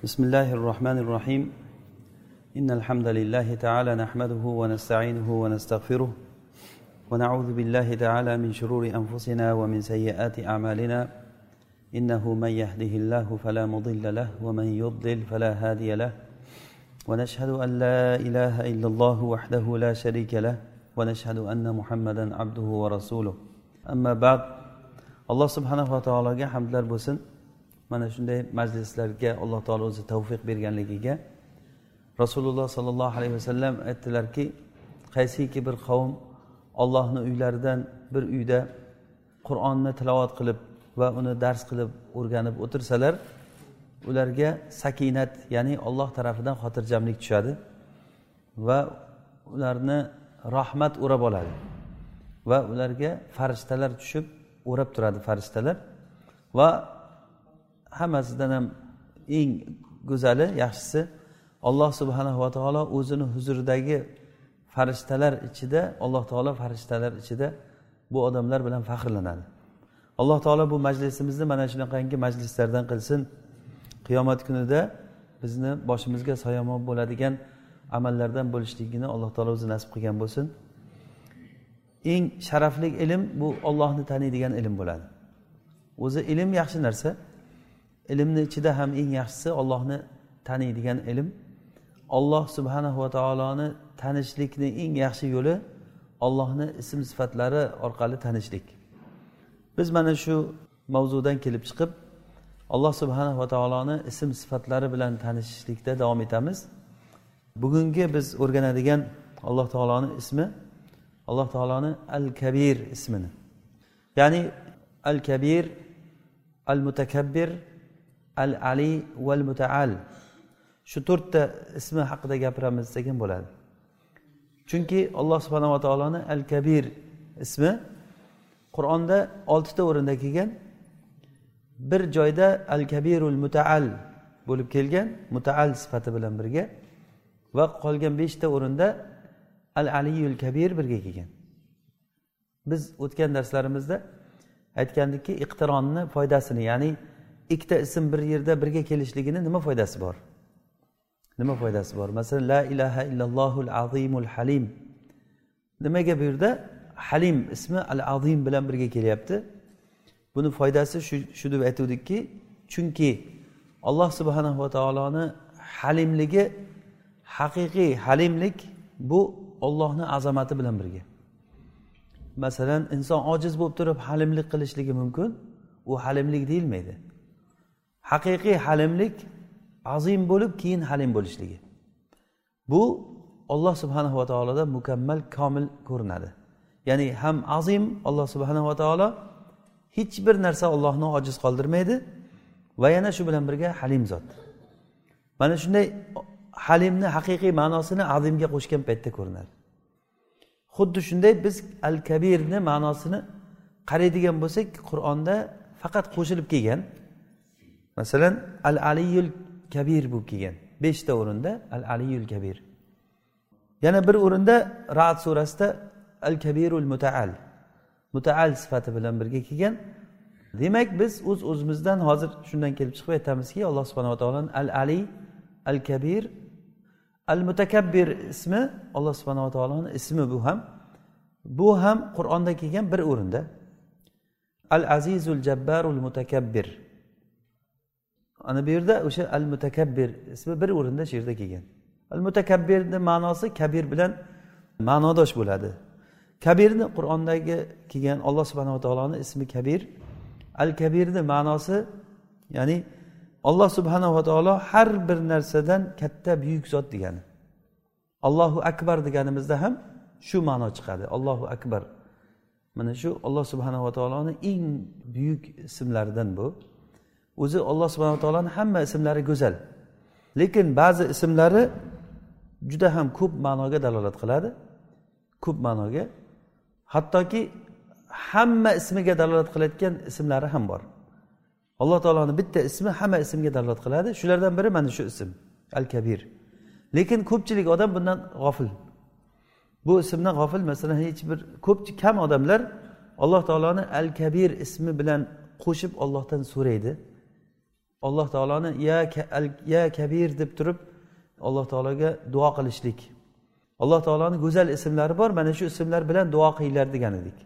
بسم الله الرحمن الرحيم. إن الحمد لله تعالى نحمده ونستعينه ونستغفره ونعوذ بالله تعالى من شرور أنفسنا ومن سيئات أعمالنا. إنه من يهده الله فلا مضل له ومن يضلل فلا هادي له. ونشهد أن لا إله إلا الله وحده لا شريك له ونشهد أن محمدا عبده ورسوله. أما بعد alloh subhanava taologa hamdlar bo'lsin mana shunday majlislarga alloh taolo o'zi tavfiq berganligiga rasululloh sollallohu alayhi vasallam aytdilarki qaysiki bir qavm ollohni uylaridan bir uyda qur'onni tilovat qilib va uni dars qilib o'rganib o'tirsalar ularga sakinat ya'ni olloh tarafidan xotirjamlik tushadi va ularni rahmat o'rab oladi va ularga farishtalar tushib o'rab turadi farishtalar va hammasidan ham eng go'zali yaxshisi alloh subhanahu va taolo o'zini huzuridagi farishtalar ichida alloh taolo farishtalar ichida bu odamlar bilan faxrlanadi. Alloh taolo bu majlisimizni mana shunaqangi majlislardan qilsin. Qiyomat kunida bizni boshimizga soyamon bo'ladigan amallardan bo'lishligini alloh taolo o'zi nasib qilgan bo'lsin. Eng sharafli ilm bu ollohni taniydigan ilm bo'ladi. O'zi ilm yaxshi narsa. Ilmni ichida ham eng yaxshisi ollohni taniydigan ilm. Olloh subhanahu va taoloni tanishlikni eng yaxshi yo'li ollohni ism sifatlari orqali tanishlik. Biz mana shu mavzudan kelib chiqib alloh subhanahu va taoloni ism sifatlari bilan tanishishlikda davom etamiz. Bugungi biz o'rganadigan alloh taoloni ismi alloh taoloni al kabir ismini. Ya'ni al kabir al mutakabbir al ali val mutaal shu to'rtta ismi haqida gapiramiz degan bo'ladi. Chunki alloh subhanava taoloni al kabir ismi qur'onda oltita o'rinda kelgan bir joyda al kabirul mutaal bo'lib kelgan mutaal sifati bilan birga va qolgan beshta o'rinda al aliyul kabir birga kelgan. Biz o'tgan darslarimizda aytgandikki iqtironni foydasini ya'ni ikkita ism bir yerda birga kelishligini nima foydasi bor? Nima foydasi bor? Masalan la ilaha illallohul azimul halim. Nimaga bu yerda? Halim ismi al azim bilan birga kelyapti. Buni foydasi shu shu deb aytuvdikki chunki alloh subhanahu va taoloni halimligi haqiqiy halimlik bu ollohni azamati bilan birga. Masalan inson ojiz bo'lib turib halimlik qilishligi mumkin. U halimlik deyilmaydi. Haqiqiy halimlik azim bo'lib keyin halim bo'lishligi. Bu olloh subhanahu va taoloda mukammal komil ko'rinadi. Ya'ni ham azim alloh subhanahu va taolo hech bir narsa ollohni ojiz qoldirmaydi va yana shu bilan birga halim zot. Mana shunday halimni haqiqiy ma'nosini azimga qo'shgan paytda ko'rinadi. Xuddi shunday biz al kabirni ma'nosini qaraydigan bo'lsak qur'onda faqat qo'shilib kelgan masalan al aliyul kabir bo'lib kelgan. Beshta o'rinda al aliyul kabir. Yana bir o'rinda raat surasida al kabirul mutaal. Mutaal sifati bilan birga kelgan. Demak biz o'z uz o'zimizdan hozir shundan kelib chiqib aytamizki alloh subhanava taoloni al ali al kabir al mutakabbir ismi alloh subhanava taoloni ismi bu ham. Bu ham qur'onda kelgan bir o'rinda. Al azizul jabbarul mutakabbir. Ana bu yerda o'sha al mutakabbir ismi bir o'rinda shu yerda kelgan. Al mutakabbirni ma'nosi kabir bilan ma'nodosh bo'ladi. Kabirni qur'ondagi kelgan alloh subhanava taoloni ismi kabir. Al kabirni ma'nosi ya'ni alloh subhanava taolo har bir narsadan katta buyuk zot degani. Allohu akbar deganimizda ham shu ma'no chiqadi. Allohu akbar. Mana shu alloh subhanava taoloni eng buyuk ismlaridan bu. O'zi alloh subhanava taoloni hamma ismlari go'zal. Lekin ba'zi ismlari juda ham ko'p ma'noga dalolat qiladi ko'p ma'noga. Hattoki hamma ismiga dalolat qilayotgan ismlari ham bor. Alloh taoloni bitta ismi hamma ismga dalolat qiladi. Shulardan biri mana shu ism al kabir lekin ko'pchilik odam bundan g'ofil. Bu ismdan g'ofil masalan hech bir ko'p kam odamlar alloh taoloni al kabir ismi bilan qo'shib ollohdan so'raydi. Alloh taoloni ya ya kabir deb turib alloh taologa duo qilishlik. Alloh taoloni go'zal ismlari bor mana shu ismlar bilan duo qilinglar degan edik.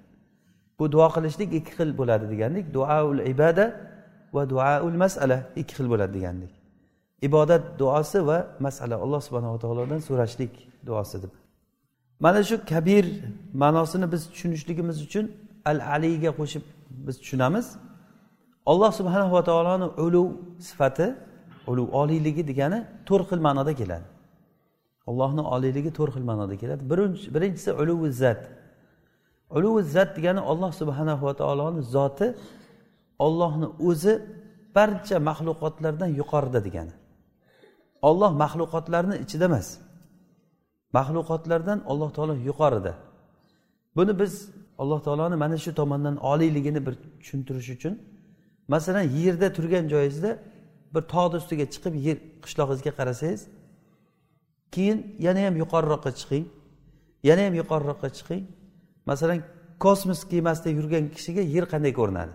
Bu duo qilishlik ikki xil bo'ladi degandik. Duaul ibada va duaul masala ikki xil bo'ladi degandik. Ibodat duosi va masala alloh subhanava taolodan so'rashlik duosi deb. Mana shu kabir ma'nosini biz tushunishligimiz uchun al aliyga qo'shib biz tushunamiz. Alloh subhanava taoloni ulug' sifati ulug' oliyligi degani to'rt xil ma'noda keladi. Allohni oliyligi to'rt xil ma'noda keladi. Birinchisi uluvi zat. Uluvi zat degani olloh subhanahu va taoloni zoti ollohni o'zi barcha maxluqotlardan yuqorida degani. Olloh maxluqotlarni ichida emas maxluqotlardan alloh taolo yuqorida. Buni biz alloh taoloni mana shu tomondan oliyligini bir tushuntirish uchun masalan yerda turgan joyingizda bir tog'ni ustiga chiqib yer qishlog'ingizga qarasangiz keyin yana ham yuqoriroqqa chiqing yana ham yuqoriroqqa chiqing. Masalan kosmos kemasida yurgan kishiga yer qanday ko'rinadi?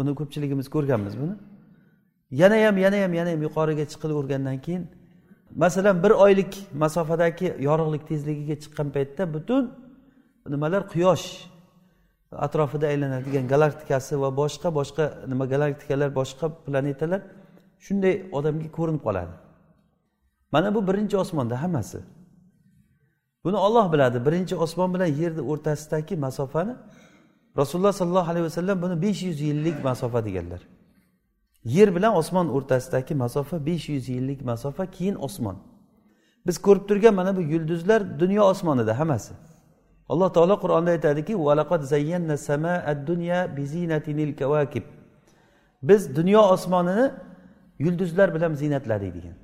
Uni ko'pchiligimiz ko'rganmiz buni. Yana ham yana ham yana ham yuqoriga chiqilavergandan keyin masalan bir oylik masofadagi yorug'lik tezligiga chiqqan paytda butun nimalar quyosh atrofida aylanadigan galaktikasi va boshqa boshqa nima galaktikalar boshqa planetalar shunday odamga ko'rinib qoladi. Mana bu birinchi osmonda hammasi. Buni olloh biladi. Birinchi osmon bilan yerni o'rtasidagi masofani rasululloh sollallohu alayhi vasallam buni besh yuz yillik masofa deganlar. Yer bilan osmon o'rtasidagi masofa besh yuz yillik masofa keyin osmon. Biz ko'rib turgan mana bu yulduzlar dunyo osmonida hammasi. Alloh taolo qur'onda aytadiki biz dunyo osmonini yulduzlar bilan ziynatladik degan.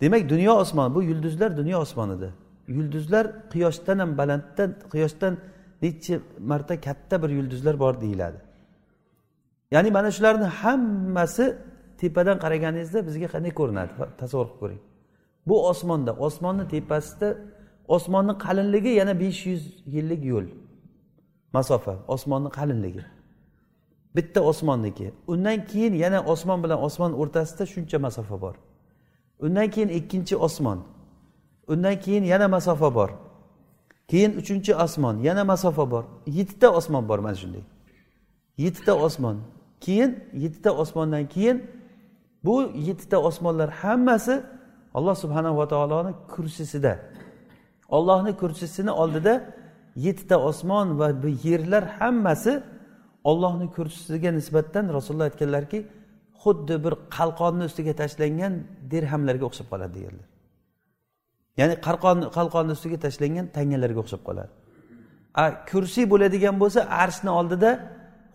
Demak dunyo osmoni bu yulduzlar dunyo osmonida yulduzlar quyoshdan ham balandda quyoshdan necha marta katta bir yulduzlar bor deyiladi. Ya'ni mana shularni hammasi tepadan qaraganingizda bizga qanday ko'rinadi? Tasavvur qilib ko'ring. Bu osmonda osmonni tepasida osmonni qalinligi yana besh yuz yillik yo'l. Masofa osmonni qalinligi. Bitta osmonniki. Undan keyin yana osmon bilan osmon o'rtasida shuncha masofa bor. Undan keyin ikkinchi osmon. Undan keyin yana masofa bor. Keyin uchinchi osmon. Yana masofa bor. Yettita osmon bor mana shunday. Yettita osmon. Keyin yettita osmondan keyin bu yettita osmonlar hammasi alloh subhanava taoloni kursisida ollohni kursisini oldida yettita osmon va bu yerlar hammasi ollohni kursisiga nisbatan rasululloh aytganlarki xuddi bir qalqonni ustiga tashlangan dirhamlarga o'xshab qoladi deganlar. Ya'ni qalqon qalqonni ustiga tashlangan tangalarga o'xshab qoladi. A kursiy bo'ladigan bo'lsa arshni oldida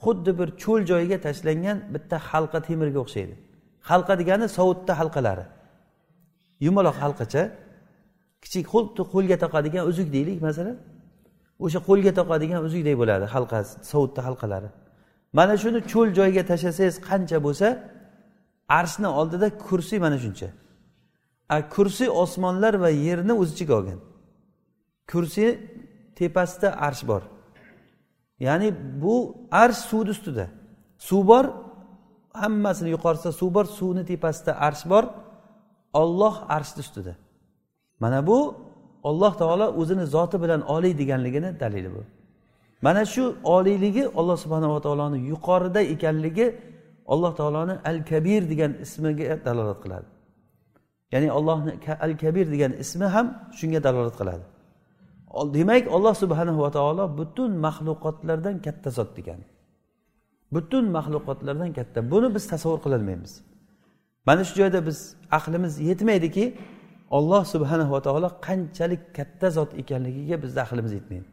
xuddi bir cho'l joyiga tashlangan bitta halqa temirga o'xshaydi. Halqa degani sovutda halqalari. Yumaloq halqacha kichik xuddi qo'lga taqadigan uzuk deylik masalan. O'sha qo'lga taqadigan uzukdek bo'ladi halqa sovutni halqalari. Mana shuni cho'l joyga tashlasangiz qancha bo'lsa arshni oldida kursiy mana shuncha. A kursiy osmonlar va yerni o'z ichiga olgan. Kursiy tepasida arsh bor. Ya'ni bu arsh suvni ustida. Suv bor hammasini yuqorisida suv bor suvni tepasida arsh bor. Olloh arshni ustida. Mana bu olloh taolo o'zini zoti bilan oliy deganligini dalili bu. Mana shu oliyligi alloh subhanava taoloni yuqorida ekanligi alloh taoloni al kabir degan ismiga dalolat qiladi. Ya'ni allohni al kabir degan ismi ham shunga dalolat qiladi. Demak alloh subhanahu va taolo butun maxluqotlardan katta zot degan. Butun maxluqotlardan katta. Buni biz tasavvur qilolmaymiz. Mana shu joyda biz aqlimiz yetmaydiki olloh subhanava taolo qanchalik katta zot ekanligiga bizni aqlimiz yetmaydi.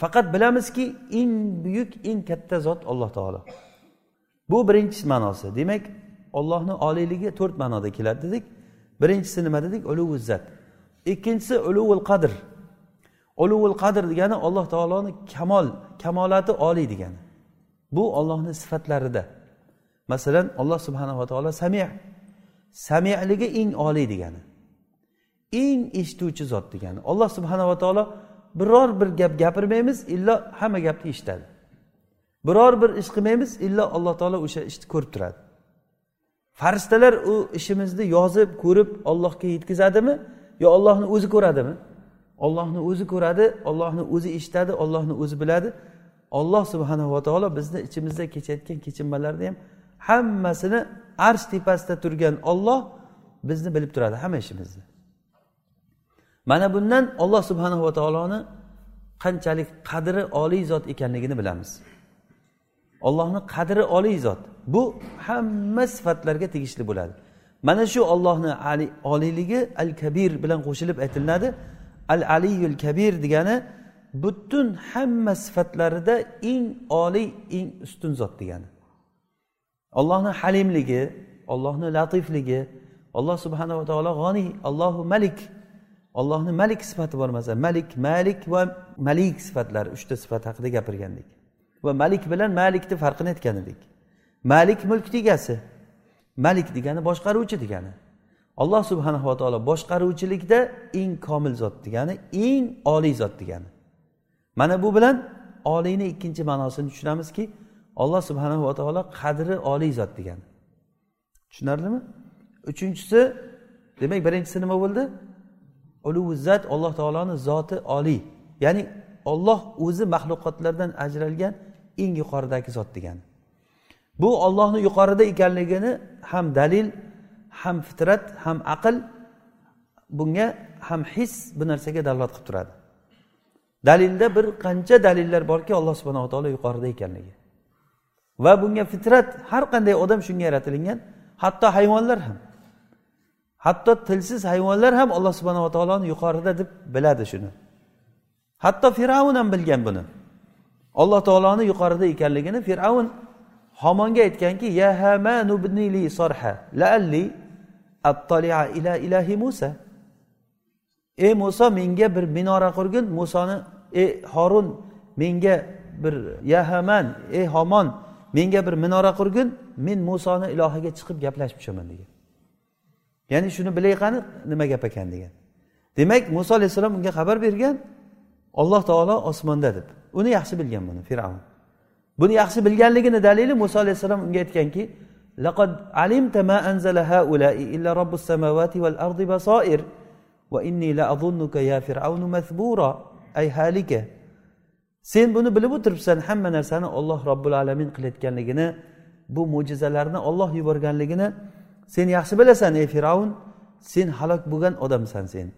Faqat bilamizki eng buyuk eng katta zot alloh taolo. Bu birinchi ma'nosi. Demak ollohni oliyligi to'rt ma'noda keladi dedik. Birinchisi nima dedik? Ulug' izzat ikkinchisi ulug'ul qadr. Ulug'ul qadr degani alloh taoloni kamol kamolati oliy degani. Bu ollohni sifatlarida. Masalan alloh subhanava taolo sami samiyligi eng oliy degani. Eng eshituvchi zot degani. Alloh subhanava taolo biror bir gap gapirmaymiz illo hamma gapni eshitadi. Biror bir ish qilmaymiz illo alloh taolo o'sha ishni ko'rib turadi. Farishtalar u ishimizni yozib ko'rib ollohga yetkazadimi yo ollohni o'zi ko'radimi? Ollohni o'zi ko'radi ollohni o'zi eshitadi ollohni o'zi biladi. Olloh subhanava taolo bizni ichimizda kechayotgan kechinmalarni ham hammasini arsh tepasida turgan olloh bizni bilib turadi hamma ishimizni. Mana bundan olloh subhanava taoloni qanchalik qadri oliy zot ekanligini bilamiz. Ollohni qadri oliy zot. Bu hamma sifatlarga tegishli bo'ladi. Mana shu ollohni oliyligi al kabir bilan qo'shilib aytilinadi. Al aliyul kabir degani butun hamma sifatlarida eng oliy eng ustun zot degani. Ollohni halimligi ollohni latifligi alloh subhanava taolo g'oniy allohu malik ollohni malik sifati bor masalan malik malik va malik sifatlari uchta sifat haqida gapirgandik. Va malik bilan malikni farqini aytgan edik. Malik mulkni egasi malik degani boshqaruvchi degani. Alloh subhanava taolo boshqaruvchilikda eng komil zot degani eng oliy zot degani. Mana bu bilan oliyni ikkinchi ma'nosini tushunamizki alloh subhanava taolo qadri oliy zot degani. Tushunarlimi? Uchinchisi demak birinchisi nima bo'ldi. Uluvizzat alloh taoloni zoti oliy. Ya'ni olloh o'zi maxluqotlardan ajralgan eng yuqoridagi zot degani bu ollohni yuqorida ekanligini ham dalil ham fitrat ham aql bunga ham his bu narsaga dalolat qilib turadi. Dalilda bir qancha dalillar borki alloh subhanava taolo yuqorida ekanligi. Va bunga fitrat har qanday odam shunga yaratilingan hatto hayvonlar ham. Hatto tilsiz hayvonlar ham alloh subhanava taoloni yuqorida deb biladi shuni. Hatto fir'avn ham bilgan buni. Alloh taoloni yuqorida ekanligini fir'avn homonga aytganki ya hamanu bnili sorha laalli attolia ila ilahi musa. Ey muso menga bir minora qurgin. Musoni ey horun menga bir ya haman ey homon menga bir minora qurgin. Men musoni ilohiga chiqib gaplashib tushaman degan. Ya'ni shuni bilay qani nima gap ekan degan. Demak muso alayhissalom unga xabar bergan alloh taolo osmonda deb. Uni yaxshi bilgan buni fir'avn. Buni yaxshi bilganligini dalili muso alayhissalom unga aytganki laqad alimta ma anzala haulai illa robbus samawati val ardi basoir va inni la azunnuka ya fir'aun mathbura. Ay halika sen buni bilib o'tiribsan hamma narsani olloh robbil alamin qilayotganligini bu mo'jizalarni olloh yuborganligini sen yaxshi bilasan ey fir'avn sen halok bo'lgan odamsan sen.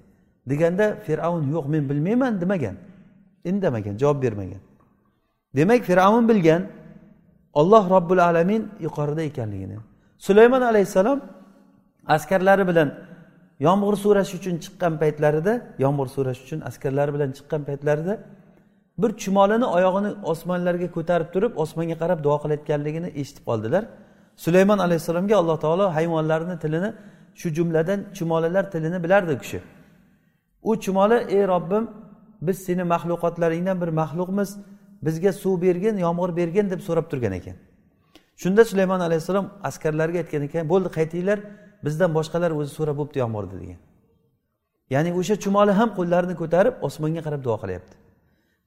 Deganda fir'avn yo'q men bilmayman demagan. Indamagan javob bermagan. Demak fir'avn bilgan olloh robbil alamin yuqorida ekanligini. Sulaymon alayhissalom askarlari bilan yomg'ir so'rash uchun chiqqan paytlarida yomg'ir so'rash uchun askarlari bilan chiqqan paytlarida bir chumolini oyog'ini osmonlarga ko'tarib turib osmonga qarab duo qilayotganligini eshitib qoldilar sulaymon alayhissalomga alloh taolo hayvonlarni tilini shu jumladan chumolilar tilini bilardi u kishi. U chumoli ey robbim biz seni maxluqotlaringdan bir maxluqmiz bizga suv bergin yomg'ir bergin deb so'rab turgan ekan. Shunda sulaymon alayhissalom askarlarga aytgan ekan bo'ldi qaytinglar bizdan boshqalar o'zi so'rab bo'libdi yomg'irni degan. Ya'ni o'sha chumoli ham qo'llarini ko'tarib osmonga qarab duo qilyapti.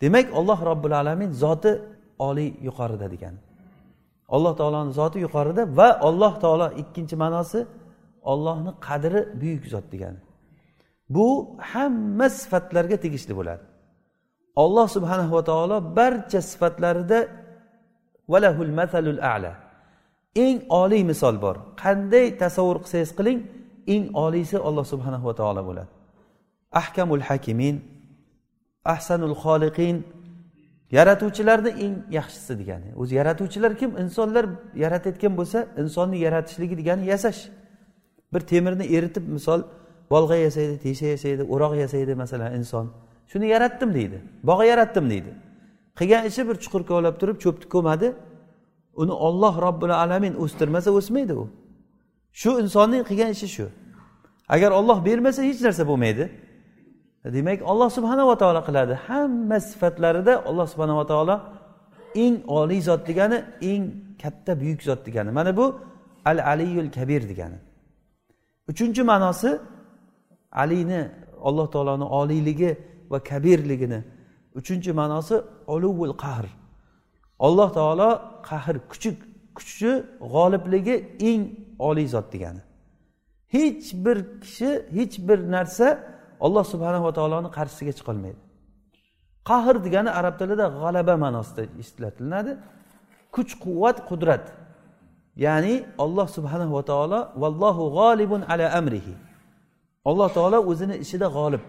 Demak olloh robbil alamin zoti oliy yuqorida degani alloh taoloni zoti yuqorida va olloh taolo ikkinchi ma'nosi ollohni qadri buyuk zot degani. Bu hamma sifatlarga tegishli bo'ladi. Olloh subhanahu va taolo barcha sifatlarida valahul masalul ala. Eng oliy misol bor. Qanday tasavvur qilsangiz qiling eng oliysi olloh subhanahu va taolo bo'ladi. Ahkamul hakimin ahsanul xoliqin yaratuvchilarni eng yaxshisi degani. O'zi yaratuvchilar kim? Insonlar yaratayotgan bo'lsa insonni yaratishligi degani yasash. Bir temirni eritib misol bolg'a yasaydi tesha yasaydi o'roq yasaydi masalan inson. Shuni yaratdim deydi. Bog' yaratdim deydi. Qilgan ishi bir chuqur kovlab turib cho'pni ko'madi. Uni olloh robbil alamin o'stirmasa o'smaydi u. Shu insonning qilgan ishi shu. Agar olloh bermasa hech narsa bo'lmaydi. Demak olloh subhanava taolo qiladi. Hamma sifatlarida alloh subhanava taolo eng oliy zot degani eng katta buyuk zot degani. Mana bu al aliyul kabir degani. Uchinchi ma'nosi aliyni alloh taoloni oliyligi va kabirligini. Uchinchi ma'nosi uluvul qahr. Alloh taolo qahr kuchi kuchi g'olibligi eng oliy zot degani. Hech bir kishi hech bir narsa alloh subhanava taoloni qarshisiga chiqolmaydi qahr degani arab tilida g'alaba ma'nosida ishlatilinadi kuch quvvat qudrat. Ya'ni olloh subhanahu va taolo vallohu g'olibun ala amrihi. Alloh taolo o'zini ishida g'olib.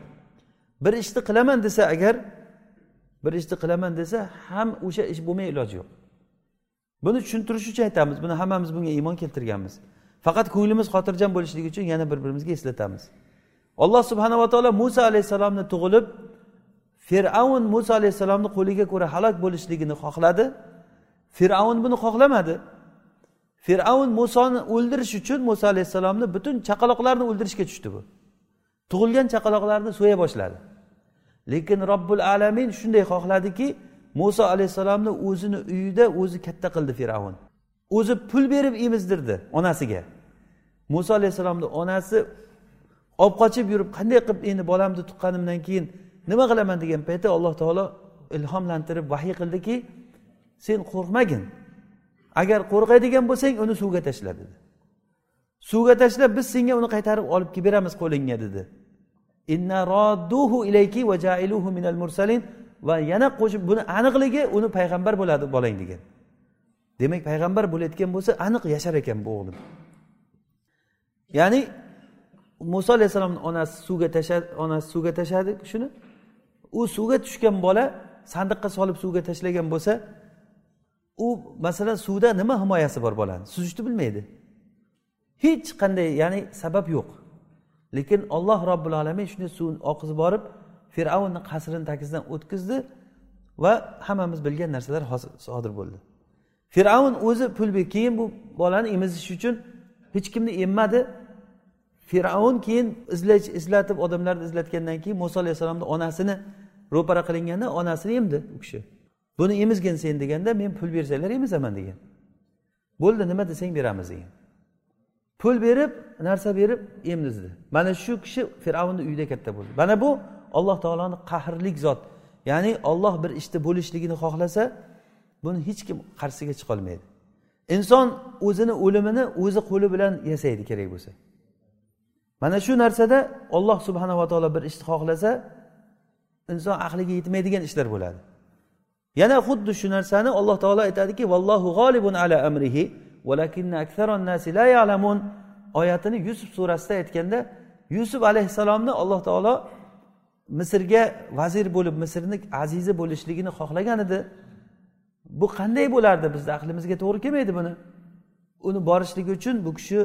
Bir ishni qilaman desa agar bir ishni qilaman desa ham o'sha ish bo'lmay iloji yo'q. Buni tushuntirish uchun aytamiz. Buni hammamiz bunga iymon keltirganmiz. Faqat ko'nglimiz xotirjam bo'lishligi uchun yana bir birimizga eslatamiz. Olloh subhanava taolo muso alayhissalomni tug'ilib fir'avn muso alayhissalomni qo'liga ko'ra halok bo'lishligini xohladi. Fir'avn buni xohlamadi. Fir'avn musoni o'ldirish uchun muso alayhissalomni butun chaqaloqlarni o'ldirishga tushdi bu. Tug'ilgan chaqaloqlarni so'ya boshladi. Lekin robbul alamin shunday xohladiki muso alayhissalomni o'zini uyida o'zi katta qildi fir'avn. O'zi pul berib emizdirdi onasiga. Muso alayhissalomni onasi olib qochib yurib qanday qilib endi bolamni tuqqanimdan keyin nima qilaman? degan paytda alloh taolo ilhomlantirib vahiy qildiki sen qo'rqmagin. Agar qo'rqadigan bo'lsang uni suvga tashla dedi. Suvga tashlab biz senga uni qaytarib olib kelib beramiz qo'lingga dedi. Inna rodduhu ilayki va jailuhu minal mursalin. Va yana qo'shib buni aniqligi uni payg'ambar bo'ladi bolang degan. Demak payg'ambar bo'layotgan bo'lsa aniq yashar ekan bu o'g'lim. Ya'ni muso alayhissalomni onasi suvga tashladi onasi suvga tashladi shuni u suvga tushgan bola sandiqqa solib suvga tashlagan bo'lsa u masalan suvda nima himoyasi bor bolani? Suzishni bilmaydi. Hech qanday ya'ni sabab yo'q. Lekin olloh robbil alamin shunday suvni oqizib borib fir'avnni qasrini tagisidan o'tkazdi va hammamiz bilgan narsalar sodir bo'ldi. Fir'avn o'zi pul keyin bu bolani emizish uchun hech kimni emmadi. Fir'avn keyin izlatib odamlarni izlatgandan keyin muso alayhissalomni onasini ro'para qilinganda onasini emdi u kishi. Buni emizgin sen deganda men pul bersanglar emizaman degan. Bo'ldi nima desang beramiz degan. Pul berib narsa berib emizdi mana shu kishi fir'avnni uyida katta bo'ldi. Mana bu alloh taoloni qahrlik zot. Ya'ni olloh bir ishni bo'lishligini xohlasa buni hech kim qarshisiga chiqolmaydi. Inson o'zini o'limini o'zi qo'li bilan yasaydi kerak bo'lsa. Mana shu narsada olloh subhanava taolo bir ishni xohlasa inson aqliga yetmaydigan ishlar bo'ladi. Yana xuddi shu narsani alloh taolo aytadiki vallohu g'olibun ala amrihi nasi la ya'lamun. Oyatini yusuf surasida aytganda yusuf alayhissalomni alloh taolo misrga vazir bo'lib misrni azizi bo'lishligini xohlagan edi. Bu qanday bo'lardi? Bizni aqlimizga to'g'ri kelmaydi buni. Uni borishligi uchun bu kishi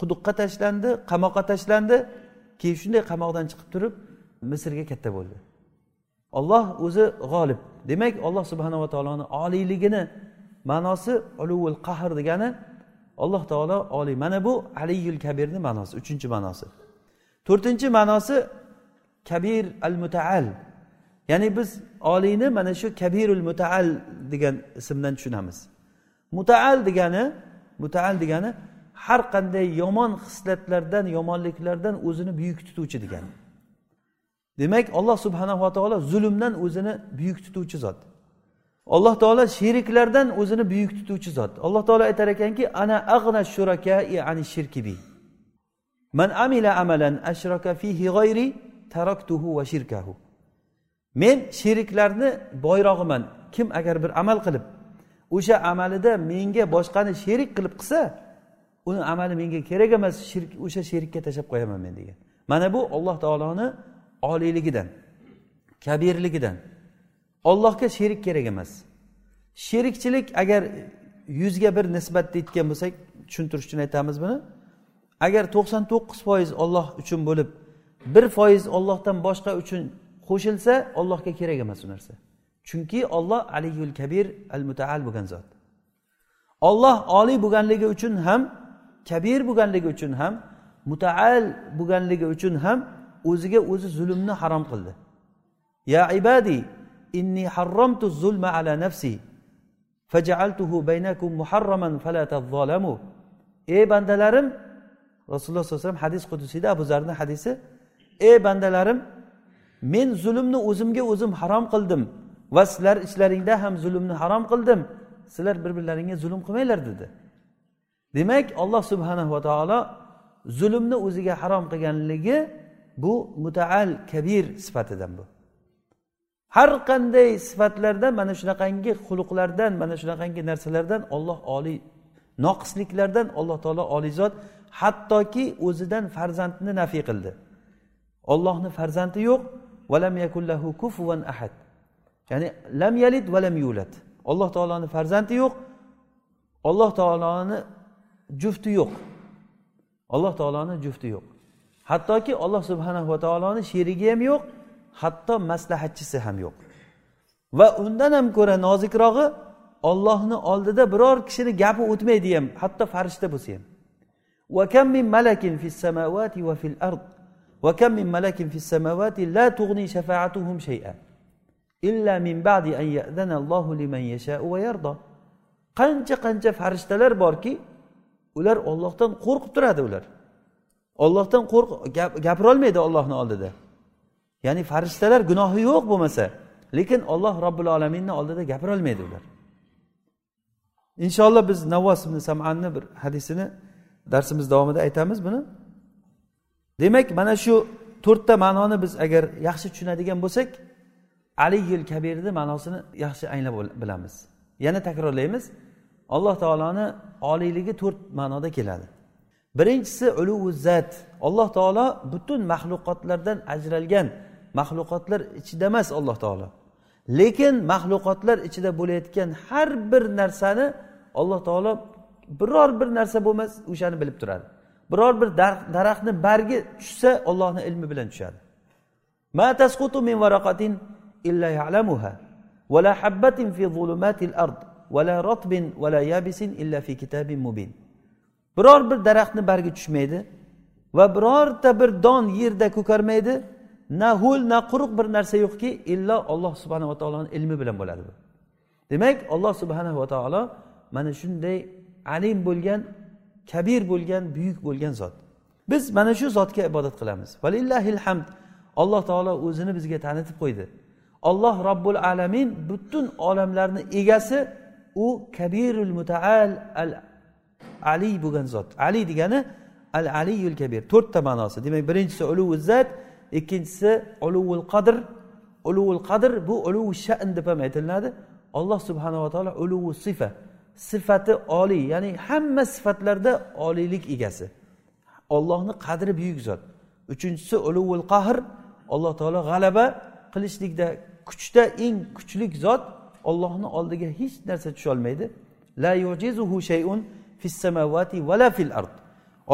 quduqqa tashlandi qamoqqa tashlandi. Keyin shunday qamoqdan chiqib turib misrga katta bo'ldi. Olloh o'zi g'olib. Demak alloh subhanava taoloni oliyligini ma'nosi uluvul qahr degani alloh taolo oliy. Mana bu aliyul kabirni ma'nosi uchinchi ma'nosi. To'rtinchi ma'nosi kabir al mutaal ya'ni biz oliyni mana shu kabirul mutaal degan ismdan tushunamiz. Mutaal degani mutaal degani har qanday yomon xislatlardan yomonliklardan o'zini buyuk tutuvchi degan. Demak alloh subhanava taolo zulmdan o'zini buyuk tutuvchi zot. Alloh taolo sheriklardan o'zini buyuk tutuvchi zot. Alloh taolo aytar ekanki ana ag'na shurakai ani shirkibi man amila amalan ashraka fihi g'ayri taraktuhu va shirkahu. Men sheriklarni boyrog'iman. Kim agar bir amal qilib o'sha amalida menga boshqani sherik qilib qilsa uni amali menga kerak emas shirk o'sha sherikka tashlab qo'yaman men degan. Mana bu alloh taoloni oliyligidan kabirligidan. Ollohga sherik kerak emas. Sherikchilik agar yuzga bir nisbatda aytgan bo'lsak tushuntirish uchun aytamiz buni. Agar to'qson to'qqiz foiz olloh uchun bo'lib bir foiz ollohdan boshqa uchun qo'shilsa ollohga kerak emas u narsa. Chunki olloh aliyul kabir al mutaal bo'lgan zot. Olloh oliy bo'lganligi uchun ham kabir bo'lganligi uchun ham mutaal bo'lganligi uchun ham o'ziga o'zi zulmni harom qildi. Ya ibadi inni harramtu zulma ala nafsi fajaaltuhu baynakum muharraman fala tazzolamu ey bandalarim rasululloh sallallohu alayhi vasallam hadis qudusiyda abu zarni hadisi ey bandalarim men zulmni o'zimga o'zim harom qildim va sizlar ichlaringda ham zulmni harom qildim. Sizlar bir birlaringga zulm qilmanglar dedi. Demak alloh subhanahu va taolo zulmni o'ziga harom qilganligi bu mutaal kabir sifatidan bu. Har qanday sifatlardan mana shunaqangi xulqlardan mana shunaqangi narsalardan olloh oliy noqisliklardan alloh taolo oliyzod hattoki o'zidan farzandni nafiy qildi. Ollohni farzandi yo'q valam yakullahu kufuvan ahad. Ya'ni lam yalid valam yulad. Alloh taoloni farzandi yo'q alloh taoloni jufti yo'q alloh taoloni jufti yo'q hattoki alloh subhanahu va taoloni sherigi ham yo'q hatto maslahatchisi ham yo'q va undan ham ko'ra nozikrog'i ollohni oldida biror kishini gapi o'tmaydi ham hatto farishta bo'lsa ham وكم من ملك في السماوات وفي الأرض وكم من ملك في السماوات لا تغني شفاعتهم شيئا إلا من بعد أن يأذن الله لمن يشاء ويرضى qancha qancha farishtalar borki ular ollohdan qo'rqib turadi ular. Ollohdan qo'rq gapirolmaydi ollohni oldida. Ya'ni farishtalar gunohi yo'q bo'lmasa lekin olloh robbil alaminni oldida gapirolmaydi ular. Inshaalloh biz navvos ibn samanni bir hadisini darsimiz davomida aytamiz buni. Demak mana shu to'rtta ma'noni biz agar yaxshi tushunadigan bo'lsak aliyul kabirni ma'nosini yaxshi anglab bilamiz. Yana takrorlaymiz. alloh taoloni oliyligi to'rt ma'noda keladi birinchisi uluvu zat alloh taolo butun maxluqotlardan ajralgan maxluqotlar ichida emas alloh taolo lekin maxluqotlar ichida bo'layotgan har bir narsani alloh taolo biror bir narsa bo'lmas o'shani bilib turadi biror bir daraxtni bargi tushsa ollohni ilmi bilan tushadi ma tasqutu min varaqatin illa ya'lamuha ولا حبة في ظلمات الأرض biror bir daraxtni bargi tushmaydi va birorta bir don yerda ko'karmaydi. Na ho'l na quruq bir narsa yo'qki illo olloh subhanava taoloni ilmi bilan bo'ladi bu. Demak olloh subhanava taolo mana shunday alim bo'lgan kabir bo'lgan buyuk bo'lgan zot. Biz mana shu zotga ibodat qilamiz. Valillahil hamd. Alloh taolo o'zini bizga tanitib qo'ydi. Olloh robbul alamin butun olamlarni egasi u kabirul mutaal al ali bo'lgan zot. Ali degani al aliyul kabir. To'rtta ma'nosi. Demak birinchisi ulug' izzat ikkinchisi uluvul qadr. Uluvul qadr bu uluvu shan deb ham aytilinadi. Alloh subhanava taolo ulug'u sifa. Sifati oliy ya'ni hamma sifatlarda oliylik egasi. Ollohni qadri buyuk zot. Uchinchisi uluvul qahr alloh taolo g'alaba qilishlikda kuchda eng kuchli zot. Ollohni oldiga hech narsa tusholmaydi. La yujizuhu shayun fis samavati vala fil ard.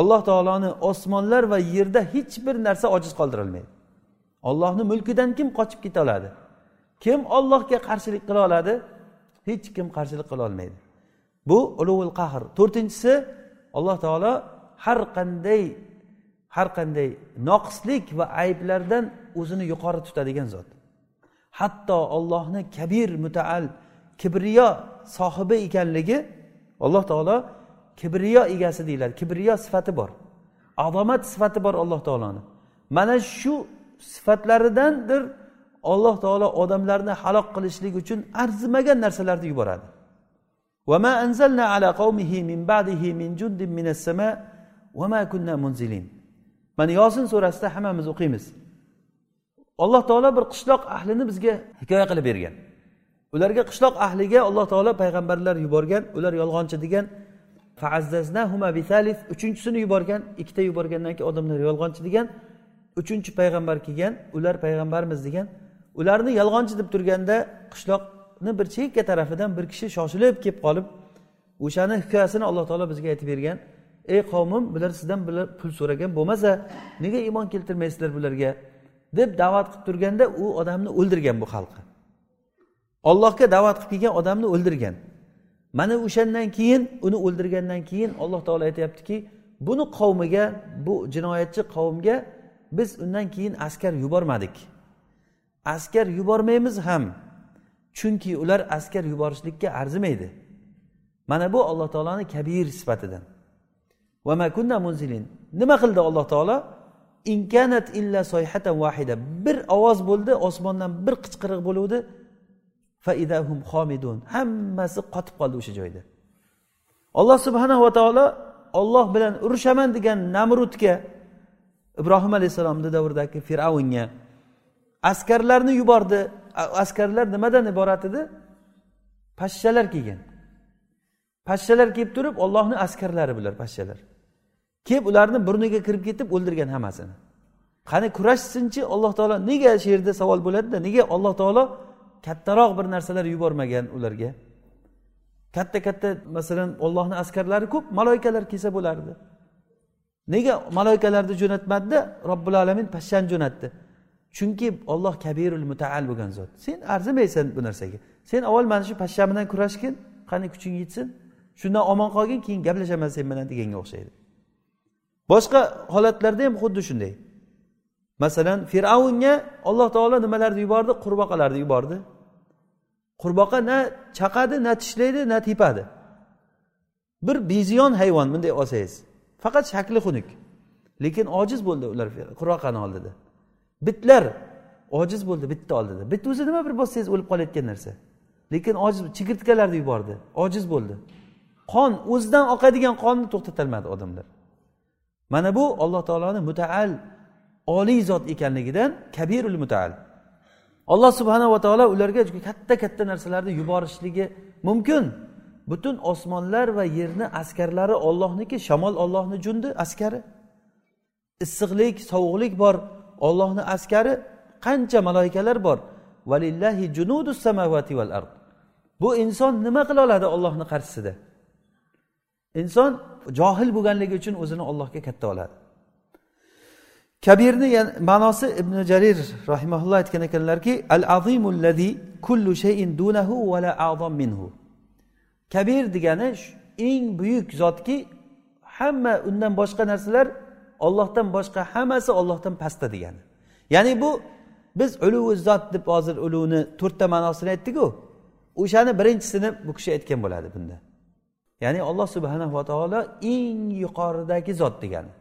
Alloh taoloni osmonlar va yerda hech bir narsa ojiz qoldirilmaydi. Ollohni mulkidan kim qochib keta oladi? Kim ollohga qarshilik qila oladi? Hech kim qarshilik qila olmaydi. Bu ulug'ul qahr. To'rtinchisi alloh taolo har qanday har qanday noqislik va ayblardan o'zini yuqori tutadigan zot. hatto ollohni kabir mutaal kibriyo sohibi ekanligi alloh taolo kibriyo egasi deyiladi kibriyo sifati bor azomat sifati bor alloh taoloni mana shu sifatlaridandir alloh taolo odamlarni halok qilishlik uchun arzimagan narsalarni yuboradi وما أنزلنا على قومه من بعده من جند من السماء وما كنا منزلين mana yosin surasida hammamiz o'qiymiz alloh taolo bir qishloq ahlini bizga hikoya qilib bergan. Ularga qishloq ahliga alloh taolo payg'ambarlar yuborgan ular yolg'onchi degan uchinchisini yuborgan ikkita yuborgandan keyin odamlar yolg'onchi degan uchinchi payg'ambar kelgan ular payg'ambarmiz degan ularni yolg'onchi deb turganda qishloqni bir chekka tarafidan bir kishi shoshilib kelib qolib o'shani hikoyasini alloh taolo bizga aytib bergan ey qavmim bular sizdan bular pul so'ragan bo'lmasa nega iymon keltirmaysizlar bularga? Deb da'vat qilib turganda u odamni o'ldirgan bu xalqi. Ollohga da'vat qilib kelgan odamni o'ldirgan. Mana o'shandan keyin uni o'ldirgandan keyin alloh taolo aytyaptiki buni qavmiga bu jinoyatchi qavmga biz undan keyin askar yubormadik. Askar yubormaymiz ham chunki ular askar yuborishlikka arzimaydi. Mana bu alloh taoloni kabir sifatidan. Nima qildi alloh taolo? Inkanat illa soyhata vahida bir ovoz bo'ldi osmondan bir qichqiriq bo'luvdi. Hammasi qotib qoldi o'sha joyda. Alloh subhanahu va taolo olloh bilan urushaman degan namrudga ibrohim alayhissalomni davridagi fir'avnga askarlarni yubordi. Askarlar nimadan iborat edi? Pashshalar kelgan pashshalar kelib turib ollohni askarlari bular pashshalar. Kelib ularni burniga kirib ketib o'ldirgan hammasini. Qani kurashsinchi alloh taolo nega shu yerda savol bo'ladida? Nega alloh taolo kattaroq bir narsalar yubormagan ularga? Katta katta masalan ollohni askarlari ko'p maloyikalar kelsa bo'lardi. Nega maloyikalarni jo'natmadida robbil alamin pashshani jo'natdi. Chunki olloh kabirul mutaal bo'lgan zot. Sen arzimaysan bu narsaga. Sen avval mana shu pashsha bilan kurashgin qani kuching yetsin. Shundan omon qolgin keyin gaplashaman sen bilan deganga o'xshaydi. Boshqa holatlarda ham xuddi shunday. Masalan fir'avnga alloh taolo nimalarni yubordi? Qurbaqalarni yubordi. Qurbaqa na chaqadi na tishlaydi na tepadi bir beziyon hayvon bunday olsangiz. Faqat shakli xunuk. Lekin ojiz bo'ldi ular qurbaqani oldida. Bitlar ojiz bo'ldi bitta oldida. Bit o'zi nima bir bossangiz o'lib qolayotgan narsa. Lekin ojiz chigirtkalarni yubordi ojiz bo'ldi. Qon o'zidan oqadigan qonni to'xtatolmadi odamlar. Mana bu alloh taoloni mutaal oliy zot ekanligidan kabirul mutaal. Alloh subhanava taolo ularga juda katta katta narsalarni yuborishligi mumkin. Butun osmonlar va yerni askarlari ollohniki shamol ollohni jundi askari. Issiqlik sovuqlik bor ollohni askari qancha maloikalar bor. Valillahi junudus samavati val ard. Bu inson nima qila oladi ollohni qarshisida? Inson johil bo'lganligi uchun o'zini ollohga katta oladi. Kabirni ma'nosi ibn jarir rahimaulloh aytgan ekanlarki al azimullazi kullu shayin dunahu va la a'zam minhu. Kabir degani eng buyuk zotki hamma undan boshqa narsalar ollohdan boshqa hammasi ollohdan pastda degani. Ya'ni bu biz uluvi zot deb hozir uluvni to'rtta ma'nosini aytdiku o'shani birinchisini bu kishi aytgan bo'ladi bunda. Ya'ni alloh subhanava taolo eng yuqoridagi zot degani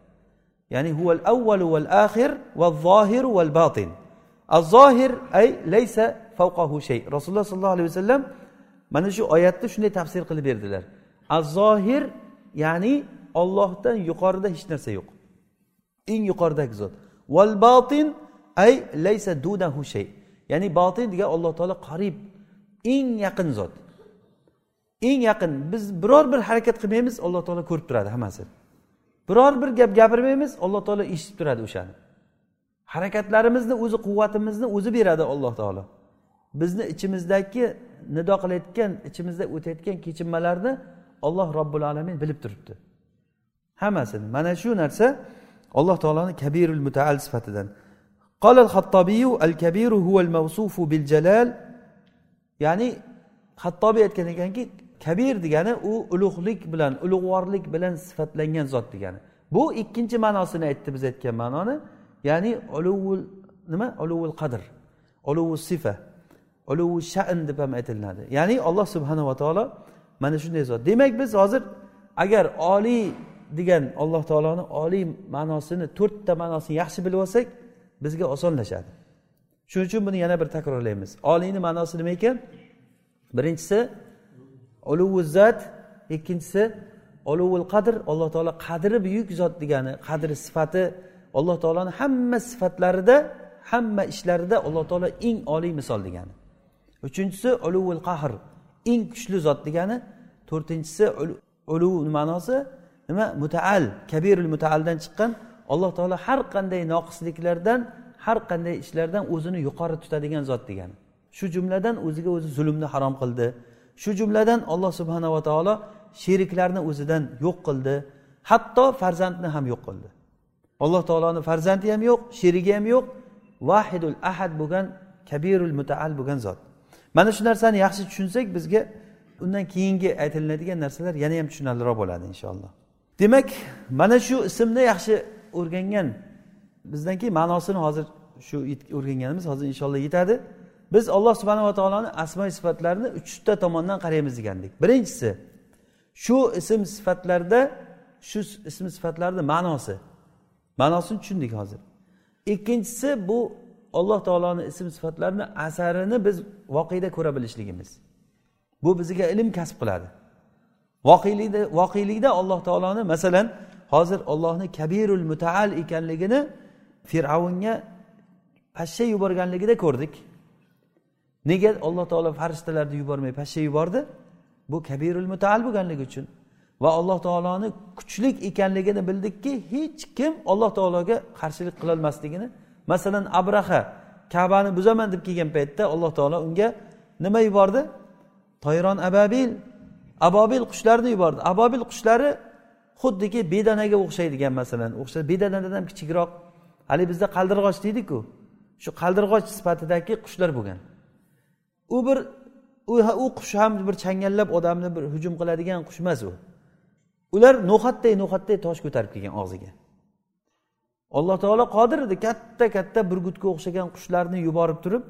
ya'ni huval avvalu val axir va zohir val botin al zohir ay laysa favqahu shay. Rasululloh sollallohu alayhi vasallam mana shu oyatni shunday tafsir qilib berdilar. Al zohir ya'ni ollohdan yuqorida hech narsa yo'q. Eng yuqoridagi zot. Val botin ay laysa dunahu shay. Ya'ni botin degan alloh taolo qarib eng yaqin zot. eng yaqin biz biror bir harakat qilmaymiz alloh taolo ko'rib turadi hammasini biror bir gap gapirmaymiz alloh taolo eshitib turadi o'shani harakatlarimizni o'zi quvvatimizni o'zi beradi alloh taolo bizni ichimizdagi nido qilayotgan ichimizda o'tayotgan kechinmalarni olloh robbil alamin bilib turibdi hammasini mana shu narsa alloh taoloni kabirul mutaal sifatidan قال الخطابي الكبير هو الموصوف بالجلال ya'ni xattobiy aytgan ekanki kabir degani u ulug'lik bilan ulug'vorlik bilan sifatlangan zot degani. Bu ikkinchi ma'nosini aytdi biz aytgan ma'noni ya'ni uluvul nima? Uluvul qadr uluvul sifa uluvul shan deb ham aytiladi ya'ni alloh subhanava taolo mana shunday zot. Demak biz hozir agar oliy degan alloh taoloni oliy ma'nosini to'rtta ma'nosini yaxshi bilib olsak bizga osonlashadi. Shuning uchun buni yana bir takrorlaymiz. Oliyni ma'nosi nima ekan? Birinchisi uluvi zat ikkinchisi uluvul qadr alloh taolo qadri buyuk zot degani qadri sifati alloh taoloni hamma sifatlarida hamma ishlarida alloh taolo eng oliy misol degani. Uchinchisi uluvul qahr eng kuchli zot degani. To'rtinchisi uluv ma'nosi nima? Mutaal kabirul mutaaldan chiqqan. Alloh taolo har qanday noqisliklardan har qanday ishlardan o'zini yuqori tutadigan zot degani. Shu jumladan o'ziga o'zi zulmni harom qildi. Shu jumladan alloh subhanava taolo sheriklarni o'zidan yo'q qildi. Hatto farzandni ham yo'q qildi. Alloh taoloni farzandi ham yo'q sherigi ham yo'q. Vahidul ahad bo'lgan kabirul mutaal bo'lgan zot. Mana shu narsani yaxshi tushunsak bizga undan keyingi aytilinadigan narsalar yana ham tushunarliroq bo'ladi inshaalloh. Demak mana shu ismni yaxshi o'rgangan bizdan keyin ma'nosini hozir shu o'rganganimiz hozir inshaalloh yetadi. Biz alloh subhanava taoloni asmo sifatlarini uchta tomondan qaraymiz degandik. Birinchisi shu ism sifatlarda shu ism sifatlarni ma'nosi. Ma'nosini tushundik hozir. Ikkinchisi bu alloh taoloni ism sifatlarini asarini biz voqeda ko'ra bilishligimiz. Bu bizga ilm kasb qiladi. Voqelikda voqelikda alloh taoloni masalan hozir ollohni kabirul mutaal ekanligini fir'avnga pashsha yuborganligida ko'rdik. Nega alloh taolo farishtalarni yubormay pashsha yubordi? Bu kabirul mutaal bo'lganligi uchun. Va alloh taoloni kuchlik ekanligini bildikki hech kim alloh taologa qarshilik qilolmasligini masalan abraha kabani buzaman deb kelgan paytda alloh taolo unga nima yubordi? Toyron ababil abobil qushlarni yubordi. Abobil qushlari xuddiki bedanaga o'xshaydigan masalan o'xshaydi. Bedanadan ham kichikroq. Haligi bizda qaldirg'och deydiku. Shu qaldirg'och sifatidagi qushlar bo'lgan. U bir u qush ham bir changallab odamni bir hujum qiladigan qush emas u. Ular no'xatday no'xatday tosh ko'tarib kelgan og'ziga. Alloh taolo qodir edi katta katta burgutga o'xshagan qushlarni yuborib turib